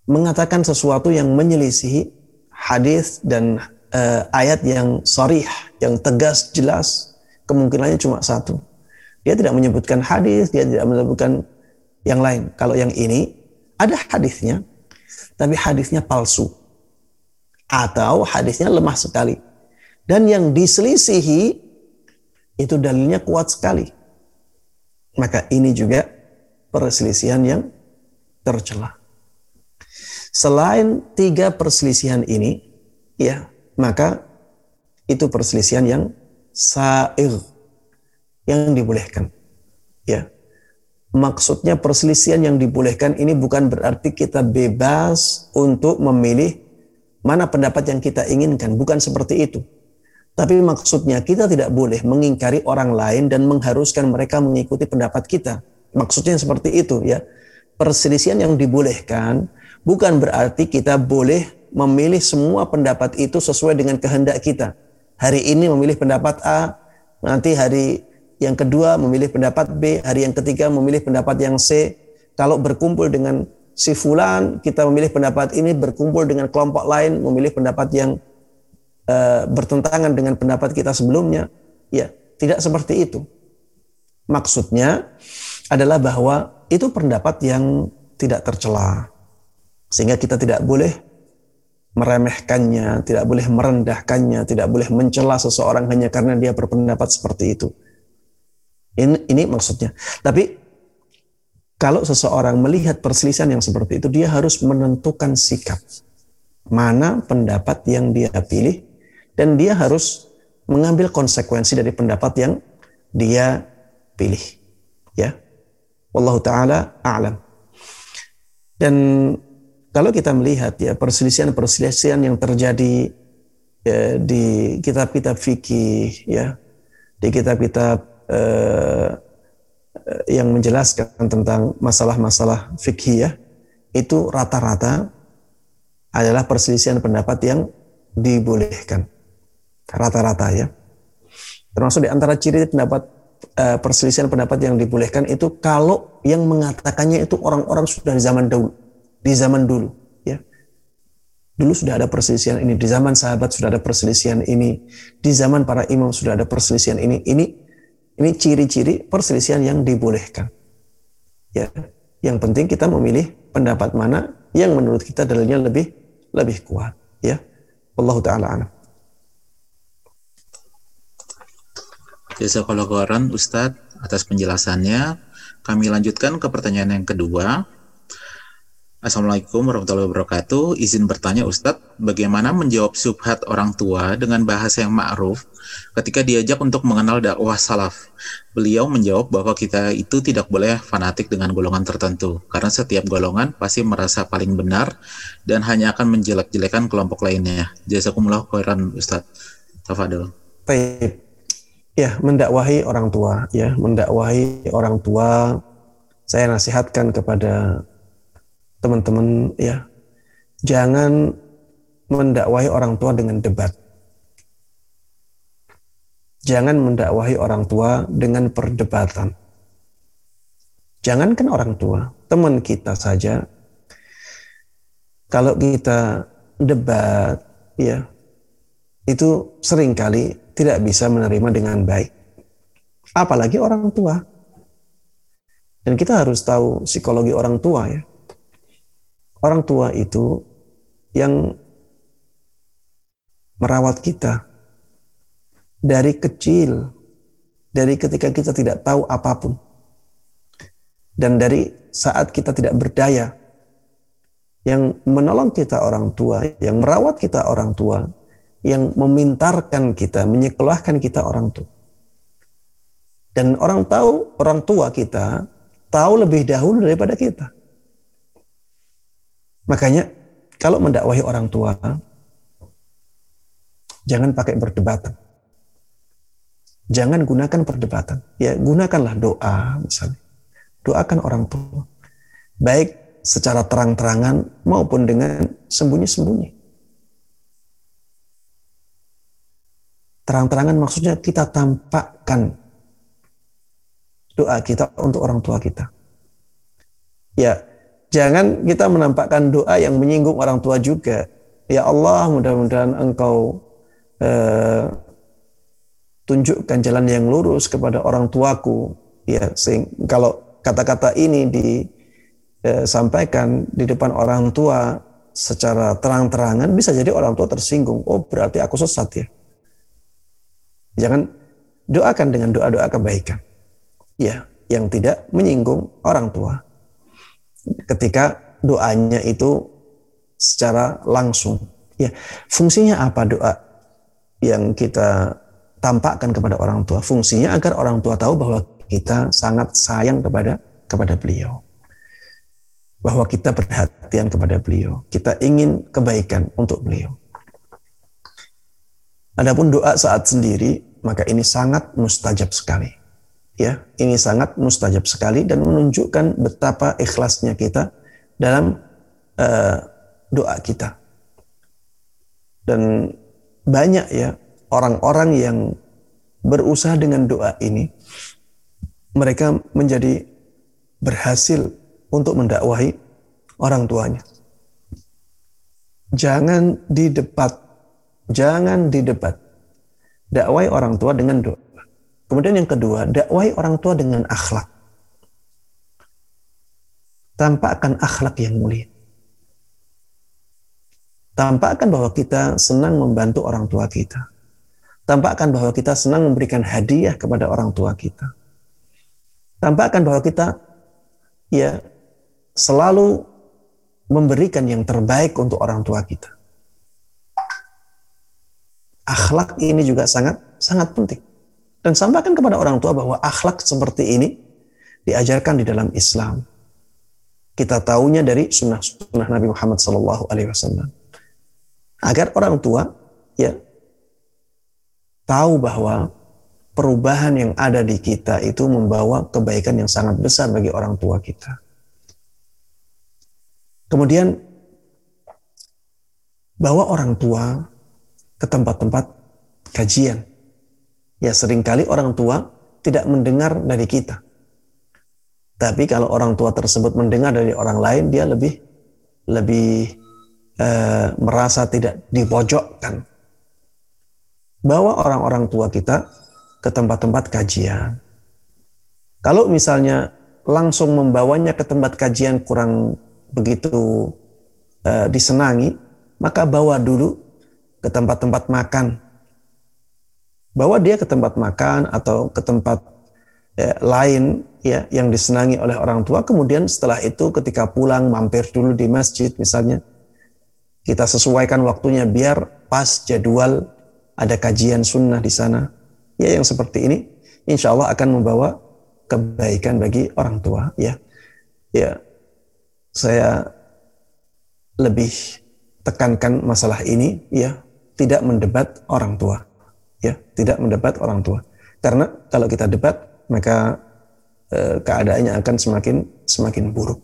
mengatakan sesuatu yang menyelisihi hadis dan uh, ayat yang sorry, yang tegas, jelas, kemungkinannya cuma satu. Dia tidak menyebutkan hadis, dia tidak menyebutkan yang lain. Kalau yang ini ada hadisnya, tapi hadisnya palsu atau hadisnya lemah sekali. Dan yang diselisihi itu dalilnya kuat sekali. Maka ini juga perselisihan yang tercela. Selain tiga perselisihan ini, ya, maka itu perselisihan yang sa'ir yang dibolehkan. Ya. Maksudnya perselisihan yang dibolehkan ini bukan berarti kita bebas untuk memilih mana pendapat yang kita inginkan, bukan seperti itu. Tapi maksudnya kita tidak boleh mengingkari orang lain dan mengharuskan mereka mengikuti pendapat kita. Maksudnya seperti itu ya. Perselisihan yang dibolehkan bukan berarti kita boleh memilih semua pendapat itu sesuai dengan kehendak kita. Hari ini memilih pendapat A, nanti hari yang kedua memilih pendapat B, hari yang ketiga memilih pendapat yang C. Kalau berkumpul dengan si fulan, kita memilih pendapat ini, berkumpul dengan kelompok lain memilih pendapat yang uh, bertentangan dengan pendapat kita sebelumnya. Ya, tidak seperti itu. Maksudnya adalah bahwa itu pendapat yang tidak tercela. Sehingga kita tidak boleh meremehkannya, tidak boleh merendahkannya, tidak boleh mencela seseorang hanya karena dia berpendapat seperti itu. Ini, ini maksudnya. Tapi kalau seseorang melihat perselisihan yang seperti itu, dia harus menentukan sikap. Mana pendapat yang dia pilih, dan dia harus mengambil konsekuensi dari pendapat yang dia pilih. Ya, Wallahu taala a'lam. Dan kalau kita melihat ya perselisihan-perselisihan yang terjadi ya, di kitab-kitab fikih ya, di kitab-kitab eh, eh, yang menjelaskan tentang masalah-masalah fikih ya, itu rata-rata adalah perselisihan pendapat yang dibolehkan. Rata-rata ya. Termasuk di antara ciri pendapat uh, perselisihan pendapat yang dibolehkan itu kalau yang mengatakannya itu orang-orang sudah di zaman dahulu, di zaman dulu, ya. Dulu sudah ada perselisihan ini, di zaman sahabat sudah ada perselisihan ini, di zaman para imam sudah ada perselisihan ini. Ini ini ciri-ciri perselisihan yang dibolehkan. Ya, yang penting kita memilih pendapat mana yang menurut kita dalilnya lebih lebih kuat, ya. Allah taala alam. Jazakallah khairan Ustadz atas penjelasannya. Kami lanjutkan ke pertanyaan yang kedua. Assalamualaikum warahmatullahi wabarakatuh. Izin bertanya Ustadz, bagaimana menjawab subhat orang tua dengan bahasa yang ma'ruf ketika diajak untuk mengenal dakwah salaf? Beliau menjawab bahwa kita itu tidak boleh fanatik dengan golongan tertentu, karena setiap golongan pasti merasa paling benar dan hanya akan menjelek-jelekan kelompok lainnya. Jazakumullah khairan Ustadz. Tafadil. Baik. Ya, mendakwahi orang tua, ya, mendakwahi orang tua. Saya nasihatkan kepada teman-teman, ya, jangan mendakwahi orang tua dengan debat. Jangan mendakwahi orang tua dengan perdebatan. Jangankan orang tua, teman kita saja. Kalau kita debat, ya, itu sering kali tidak bisa menerima dengan baik. Apalagi orang tua. Dan kita harus tahu psikologi orang tua ya. Orang tua itu yang merawat kita dari kecil, dari ketika kita tidak tahu apa pun. Dan dari saat kita tidak berdaya, yang menolong kita orang tua, yang merawat kita orang tua, yang memintarkan kita, menyekolahkan kita orang tua. Dan orang tahu, orang tua kita tahu lebih dahulu daripada kita. Makanya kalau mendakwahi orang tua, jangan pakai perdebatan. Jangan gunakan perdebatan. Ya, gunakanlah doa misalnya. Doakan orang tua. Baik secara terang-terangan maupun dengan sembunyi-sembunyi. Terang-terangan maksudnya kita tampakkan doa kita untuk orang tua kita. Ya, jangan kita menampakkan doa yang menyinggung orang tua juga. Ya Allah, mudah-mudahan Engkau eh, tunjukkan jalan yang lurus kepada orang tuaku. Ya, sehingga kalau kata-kata ini disampaikan eh, di depan orang tua secara terang-terangan bisa jadi orang tua tersinggung. Oh, berarti aku sesat ya. Jangan doakan dengan doa-doa kebaikan. Ya, yang tidak menyinggung orang tua. Ketika doanya itu secara langsung. Ya, fungsinya apa doa yang kita tampakkan kepada orang tua? Fungsinya agar orang tua tahu bahwa kita sangat sayang kepada kepada beliau. Bahwa kita perhatian kepada beliau. Kita ingin kebaikan untuk beliau. Adapun doa saat sendiri, maka ini sangat mustajab sekali. Ya, ini sangat mustajab sekali dan menunjukkan betapa ikhlasnya kita dalam uh, doa kita. Dan banyak ya orang-orang yang berusaha dengan doa ini, mereka menjadi berhasil untuk mendakwahi orang tuanya. Jangan didebat Jangan didebat. Dakwai orang tua dengan doa. Kemudian yang kedua, dakwai orang tua dengan akhlak. Tampakkan akhlak yang mulia. Tampakkan bahwa kita senang membantu orang tua kita. Tampakkan bahwa kita senang memberikan hadiah kepada orang tua kita. Tampakkan bahwa kita ya selalu memberikan yang terbaik untuk orang tua kita akhlak ini juga sangat sangat penting. Dan sampaikan kepada orang tua bahwa akhlak seperti ini diajarkan di dalam Islam. Kita tahunya dari sunnah-sunnah Nabi Muhammad Sallallahu Alaihi Wasallam. Agar orang tua ya tahu bahwa perubahan yang ada di kita itu membawa kebaikan yang sangat besar bagi orang tua kita. Kemudian bawa orang tua ke tempat-tempat kajian. Ya sering kali orang tua tidak mendengar dari kita. Tapi kalau orang tua tersebut mendengar dari orang lain, dia lebih lebih eh, merasa tidak dipojokkan. Bawa orang-orang tua kita ke tempat-tempat kajian. Kalau misalnya langsung membawanya ke tempat kajian kurang begitu uh, disenangi, maka bawa dulu ke tempat-tempat makan. Bawa dia ke tempat makan atau ke tempat ya, lain ya yang disenangi oleh orang tua. Kemudian setelah itu ketika pulang mampir dulu di masjid misalnya. Kita sesuaikan waktunya biar pas jadwal ada kajian sunnah di sana. Ya yang seperti ini insya Allah akan membawa kebaikan bagi orang tua ya. Ya saya lebih tekankan masalah ini ya tidak mendebat orang tua ya tidak mendebat orang tua. Karena kalau kita debat maka e, keadaannya akan semakin semakin buruk.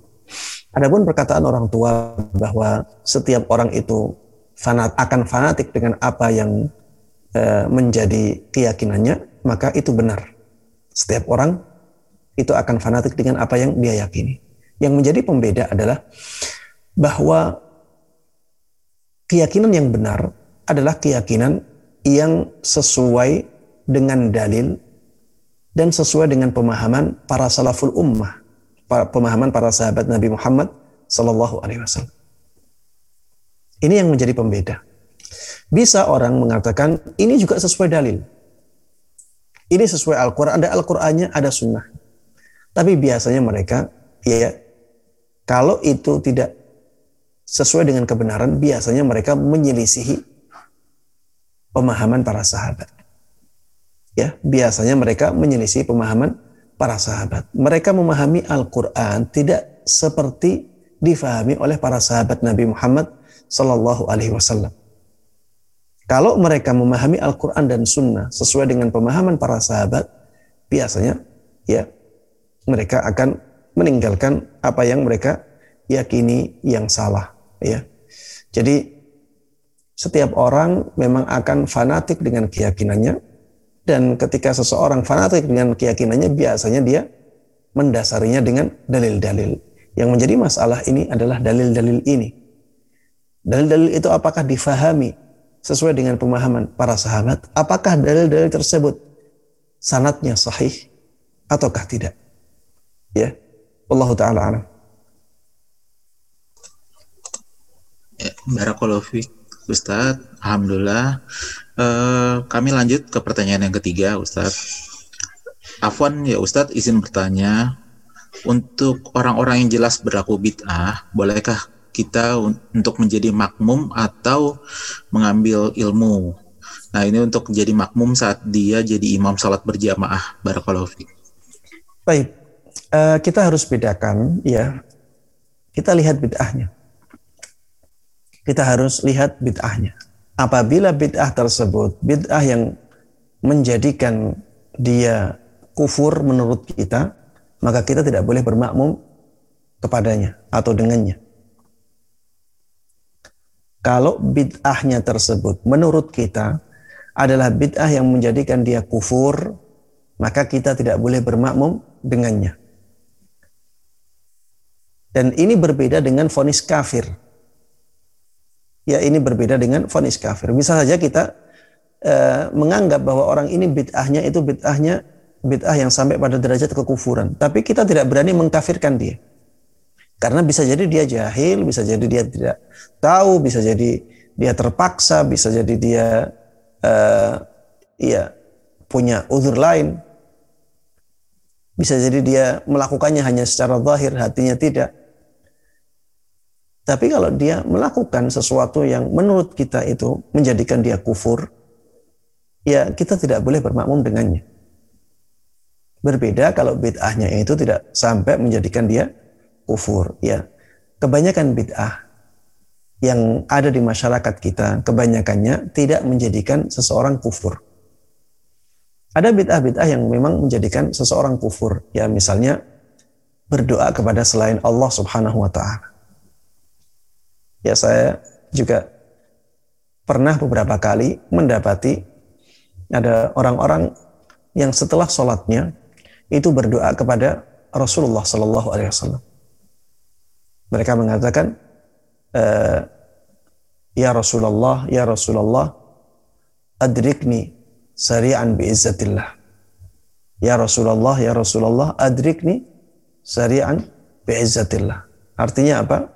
Adapun perkataan orang tua bahwa setiap orang itu fanat akan fanatik dengan apa yang e, menjadi keyakinannya maka itu benar. Setiap orang itu akan fanatik dengan apa yang dia yakini. Yang menjadi pembeda adalah bahwa keyakinan yang benar adalah keyakinan yang sesuai dengan dalil dan sesuai dengan pemahaman para salaful ummah, pemahaman para sahabat Nabi Muhammad Sallallahu Alaihi Wasallam. Ini yang menjadi pembeda. Bisa orang mengatakan ini juga sesuai dalil. Ini sesuai Al-Quran, ada Al-Qurannya, ada Sunnah. Tapi biasanya mereka ya kalau itu tidak sesuai dengan kebenaran, biasanya mereka menyelisihi pemahaman para sahabat. Ya, biasanya mereka menyelisihi pemahaman para sahabat. Mereka memahami Al-Qur'an tidak seperti difahami oleh para sahabat Nabi Muhammad sallallahu alaihi wasallam. Kalau mereka memahami Al-Qur'an dan sunnah sesuai dengan pemahaman para sahabat, biasanya ya mereka akan meninggalkan apa yang mereka yakini yang salah ya. Jadi setiap orang memang akan fanatik dengan keyakinannya dan ketika seseorang fanatik dengan keyakinannya biasanya dia mendasarinya dengan dalil-dalil. Yang menjadi masalah ini adalah dalil-dalil ini. Dalil-dalil itu apakah difahami sesuai dengan pemahaman para sahabat? Apakah dalil-dalil tersebut sanatnya sahih ataukah tidak? Ya, Allah taala alam. Ya, Barakallahu Ustadz. Alhamdulillah. Uh, kami lanjut ke pertanyaan yang ketiga, Ustadz. Afwan ya Ustadz izin bertanya, untuk orang-orang yang jelas berlaku bid'ah, bolehkah kita untuk menjadi makmum atau mengambil ilmu? Nah ini untuk jadi makmum saat dia jadi imam salat berjamaah. Barakallahu Baik, uh, kita harus bedakan ya. Kita lihat bid'ahnya. Kita harus lihat bid'ahnya. Apabila bid'ah tersebut bid'ah yang menjadikan dia kufur menurut kita, maka kita tidak boleh bermakmum kepadanya atau dengannya. Kalau bid'ahnya tersebut menurut kita adalah bid'ah yang menjadikan dia kufur, maka kita tidak boleh bermakmum dengannya. Dan ini berbeda dengan fonis kafir. Ya ini berbeda dengan fonis kafir. Bisa saja kita uh, menganggap bahwa orang ini bid'ahnya itu bid'ahnya bid'ah yang sampai pada derajat kekufuran. Tapi kita tidak berani mengkafirkan dia. Karena bisa jadi dia jahil, bisa jadi dia tidak tahu, bisa jadi dia terpaksa, bisa jadi dia uh, ya punya uzur lain. Bisa jadi dia melakukannya hanya secara zahir, hatinya tidak. Tapi kalau dia melakukan sesuatu yang menurut kita itu menjadikan dia kufur, ya kita tidak boleh bermakmum dengannya. Berbeda kalau bid'ahnya itu tidak sampai menjadikan dia kufur. Ya, kebanyakan bid'ah yang ada di masyarakat kita, kebanyakannya tidak menjadikan seseorang kufur. Ada bid'ah-bid'ah yang memang menjadikan seseorang kufur. Ya misalnya berdoa kepada selain Allah Subhanahu wa taala. Ya saya juga pernah beberapa kali mendapati ada orang-orang yang setelah sholatnya itu berdoa kepada Rasulullah Sallallahu Alaihi Wasallam. Mereka mengatakan, e, Ya Rasulullah, Ya Rasulullah, adrikni sari'an biizzatillah. Ya Rasulullah, Ya Rasulullah, adrikni sari'an biizzatillah. Artinya apa?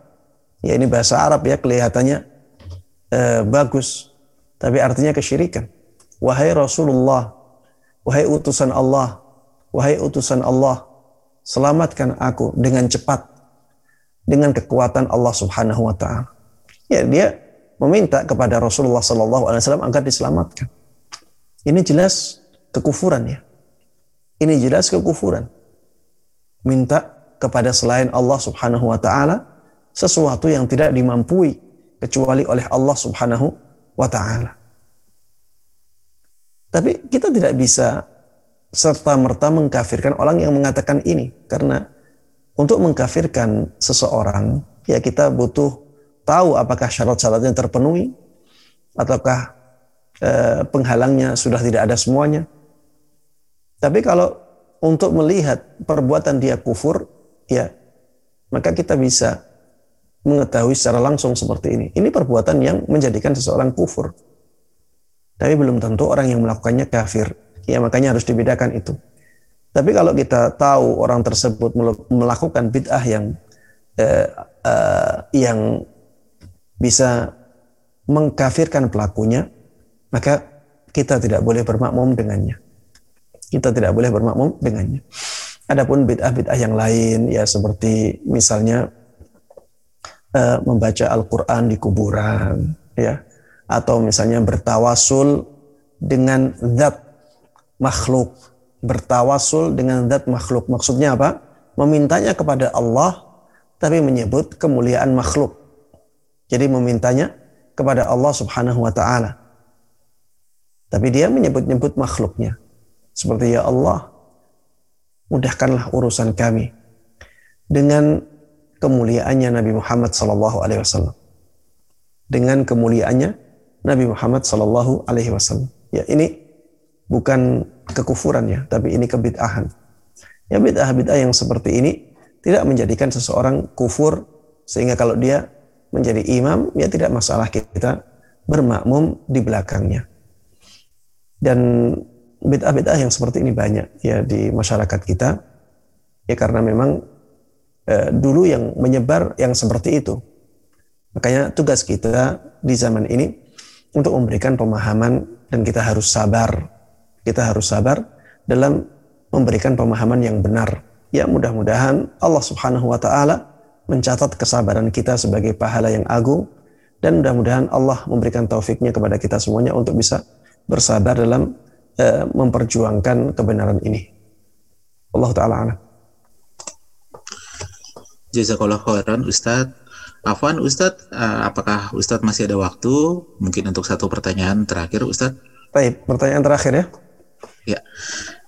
Ya ini bahasa Arab ya kelihatannya eh, bagus, tapi artinya kesyirikan. Wahai Rasulullah, wahai utusan Allah, wahai utusan Allah, selamatkan aku dengan cepat dengan kekuatan Allah Subhanahu wa taala. Ya, dia meminta kepada Rasulullah sallallahu alaihi wasallam agar diselamatkan. Ini jelas kekufuran ya. Ini jelas kekufuran. Minta kepada selain Allah Subhanahu wa taala sesuatu yang tidak dimampui kecuali oleh Allah Subhanahu wa taala. Tapi kita tidak bisa serta merta mengkafirkan orang yang mengatakan ini karena untuk mengkafirkan seseorang, ya kita butuh tahu apakah syarat-syaratnya terpenuhi, ataukah eh, penghalangnya sudah tidak ada semuanya. Tapi kalau untuk melihat perbuatan dia kufur, ya maka kita bisa mengetahui secara langsung seperti ini. Ini perbuatan yang menjadikan seseorang kufur. Tapi belum tentu orang yang melakukannya kafir. Ya makanya harus dibedakan itu. Tapi kalau kita tahu orang tersebut melakukan bid'ah yang eh, eh, yang bisa mengkafirkan pelakunya, maka kita tidak boleh bermakmum dengannya. Kita tidak boleh bermakmum dengannya. Adapun bid'ah-bid'ah yang lain ya seperti misalnya eh, membaca Al-Qur'an di kuburan ya atau misalnya bertawasul dengan zat makhluk bertawasul dengan zat makhluk. Maksudnya apa? Memintanya kepada Allah tapi menyebut kemuliaan makhluk. Jadi memintanya kepada Allah Subhanahu wa taala. Tapi dia menyebut-nyebut makhluknya. Seperti ya Allah, mudahkanlah urusan kami dengan kemuliaannya Nabi Muhammad sallallahu alaihi wasallam. Dengan kemuliaannya Nabi Muhammad sallallahu alaihi wasallam. Ya, ini bukan kekufuran ya, tapi ini kebid'ahan. Ya bid'ah-bid'ah yang seperti ini tidak menjadikan seseorang kufur sehingga kalau dia menjadi imam ya tidak masalah kita bermakmum di belakangnya. Dan bid'ah-bid'ah yang seperti ini banyak ya di masyarakat kita ya karena memang eh, dulu yang menyebar yang seperti itu. Makanya tugas kita di zaman ini untuk memberikan pemahaman dan kita harus sabar kita harus sabar dalam memberikan pemahaman yang benar. Ya mudah-mudahan Allah Subhanahu wa taala mencatat kesabaran kita sebagai pahala yang agung dan mudah-mudahan Allah memberikan taufiknya kepada kita semuanya untuk bisa bersabar dalam uh, memperjuangkan kebenaran ini. Allah taala alam. Jazakallah khairan Ustadz. Afwan Ustadz, uh, apakah Ustadz masih ada waktu mungkin untuk satu pertanyaan terakhir Ustadz? Baik, pertanyaan terakhir ya. Ya,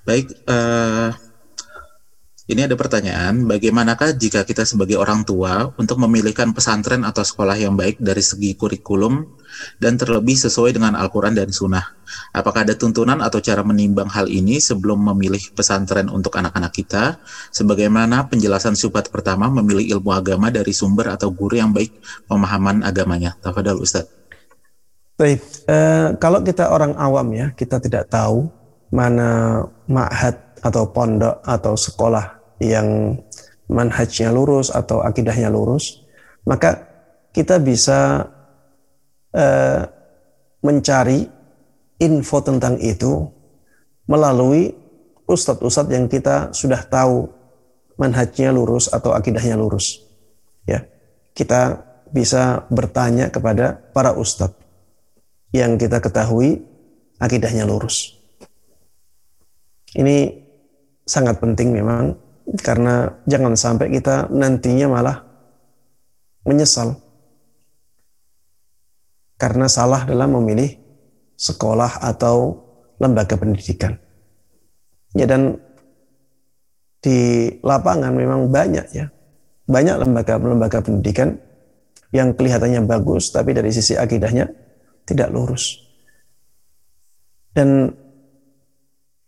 baik. Uh, ini ada pertanyaan, bagaimanakah jika kita sebagai orang tua untuk memilihkan pesantren atau sekolah yang baik dari segi kurikulum dan terlebih sesuai dengan Al-Quran dan Sunnah? Apakah ada tuntunan atau cara menimbang hal ini sebelum memilih pesantren untuk anak-anak kita? Sebagaimana penjelasan subat pertama memilih ilmu agama dari sumber atau guru yang baik pemahaman agamanya. Tafadhal Ustaz. Baik, uh, kalau kita orang awam ya, kita tidak tahu mana ma'had atau pondok atau sekolah yang manhajnya lurus atau akidahnya lurus, maka kita bisa uh, mencari info tentang itu melalui ustadz-ustadz yang kita sudah tahu manhajnya lurus atau akidahnya lurus. Ya, kita bisa bertanya kepada para ustadz yang kita ketahui akidahnya lurus. Ini sangat penting memang karena jangan sampai kita nantinya malah menyesal karena salah dalam memilih sekolah atau lembaga pendidikan. Ya dan di lapangan memang banyak ya. Banyak lembaga-lembaga pendidikan yang kelihatannya bagus tapi dari sisi akidahnya tidak lurus. Dan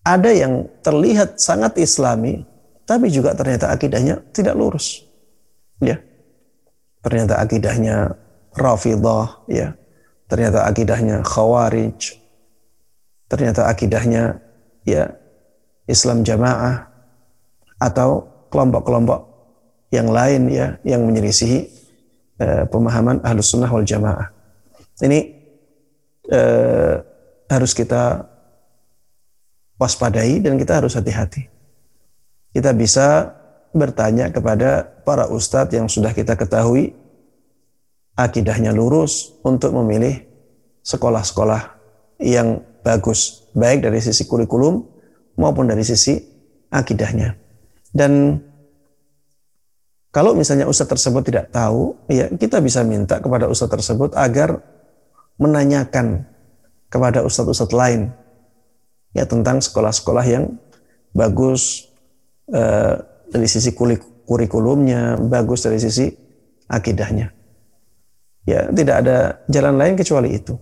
ada yang terlihat sangat islami tapi juga ternyata akidahnya tidak lurus. Ya. Ternyata akidahnya Rafidah ya. Ternyata akidahnya Khawarij. Ternyata akidahnya ya Islam Jamaah atau kelompok-kelompok yang lain ya yang menyelisihi uh, pemahaman ahlus sunnah wal jamaah. Ini uh, harus kita waspadai dan kita harus hati-hati. Kita bisa bertanya kepada para ustadz yang sudah kita ketahui akidahnya lurus untuk memilih sekolah-sekolah yang bagus, baik dari sisi kurikulum maupun dari sisi akidahnya. Dan kalau misalnya ustadz tersebut tidak tahu, ya kita bisa minta kepada ustadz tersebut agar menanyakan kepada ustadz-ustadz lain ya tentang sekolah-sekolah yang bagus eh, dari sisi kurikulumnya, bagus dari sisi akidahnya. Ya tidak ada jalan lain kecuali itu.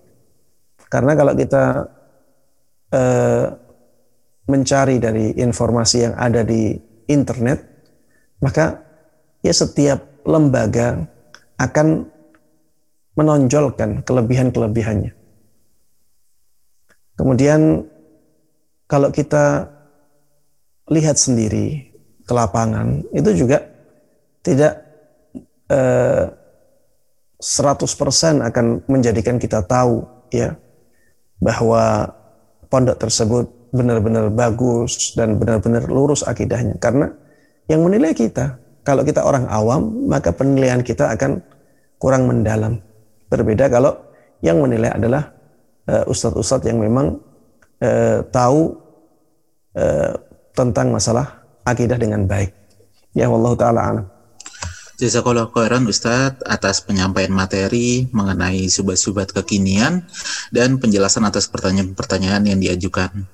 Karena kalau kita eh, mencari dari informasi yang ada di internet, maka ya setiap lembaga akan menonjolkan kelebihan-kelebihannya. Kemudian kalau kita lihat sendiri ke lapangan itu juga tidak eh, 100% akan menjadikan kita tahu ya bahwa pondok tersebut benar-benar bagus dan benar-benar lurus akidahnya karena yang menilai kita kalau kita orang awam, maka penilaian kita akan kurang mendalam. Berbeda kalau yang menilai adalah uh, ustadz-ustadz yang memang uh, tahu uh, tentang masalah akidah dengan baik. Ya Allah taala alam. Jazakallah khairan Ustadz atas penyampaian materi mengenai subat-subat kekinian dan penjelasan atas pertanyaan-pertanyaan yang diajukan.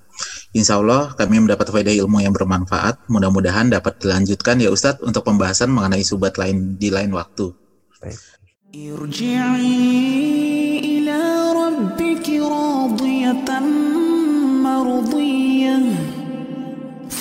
Insya Allah kami mendapat faedah ilmu yang bermanfaat. Mudah-mudahan dapat dilanjutkan ya Ustadz untuk pembahasan mengenai subat lain di lain waktu.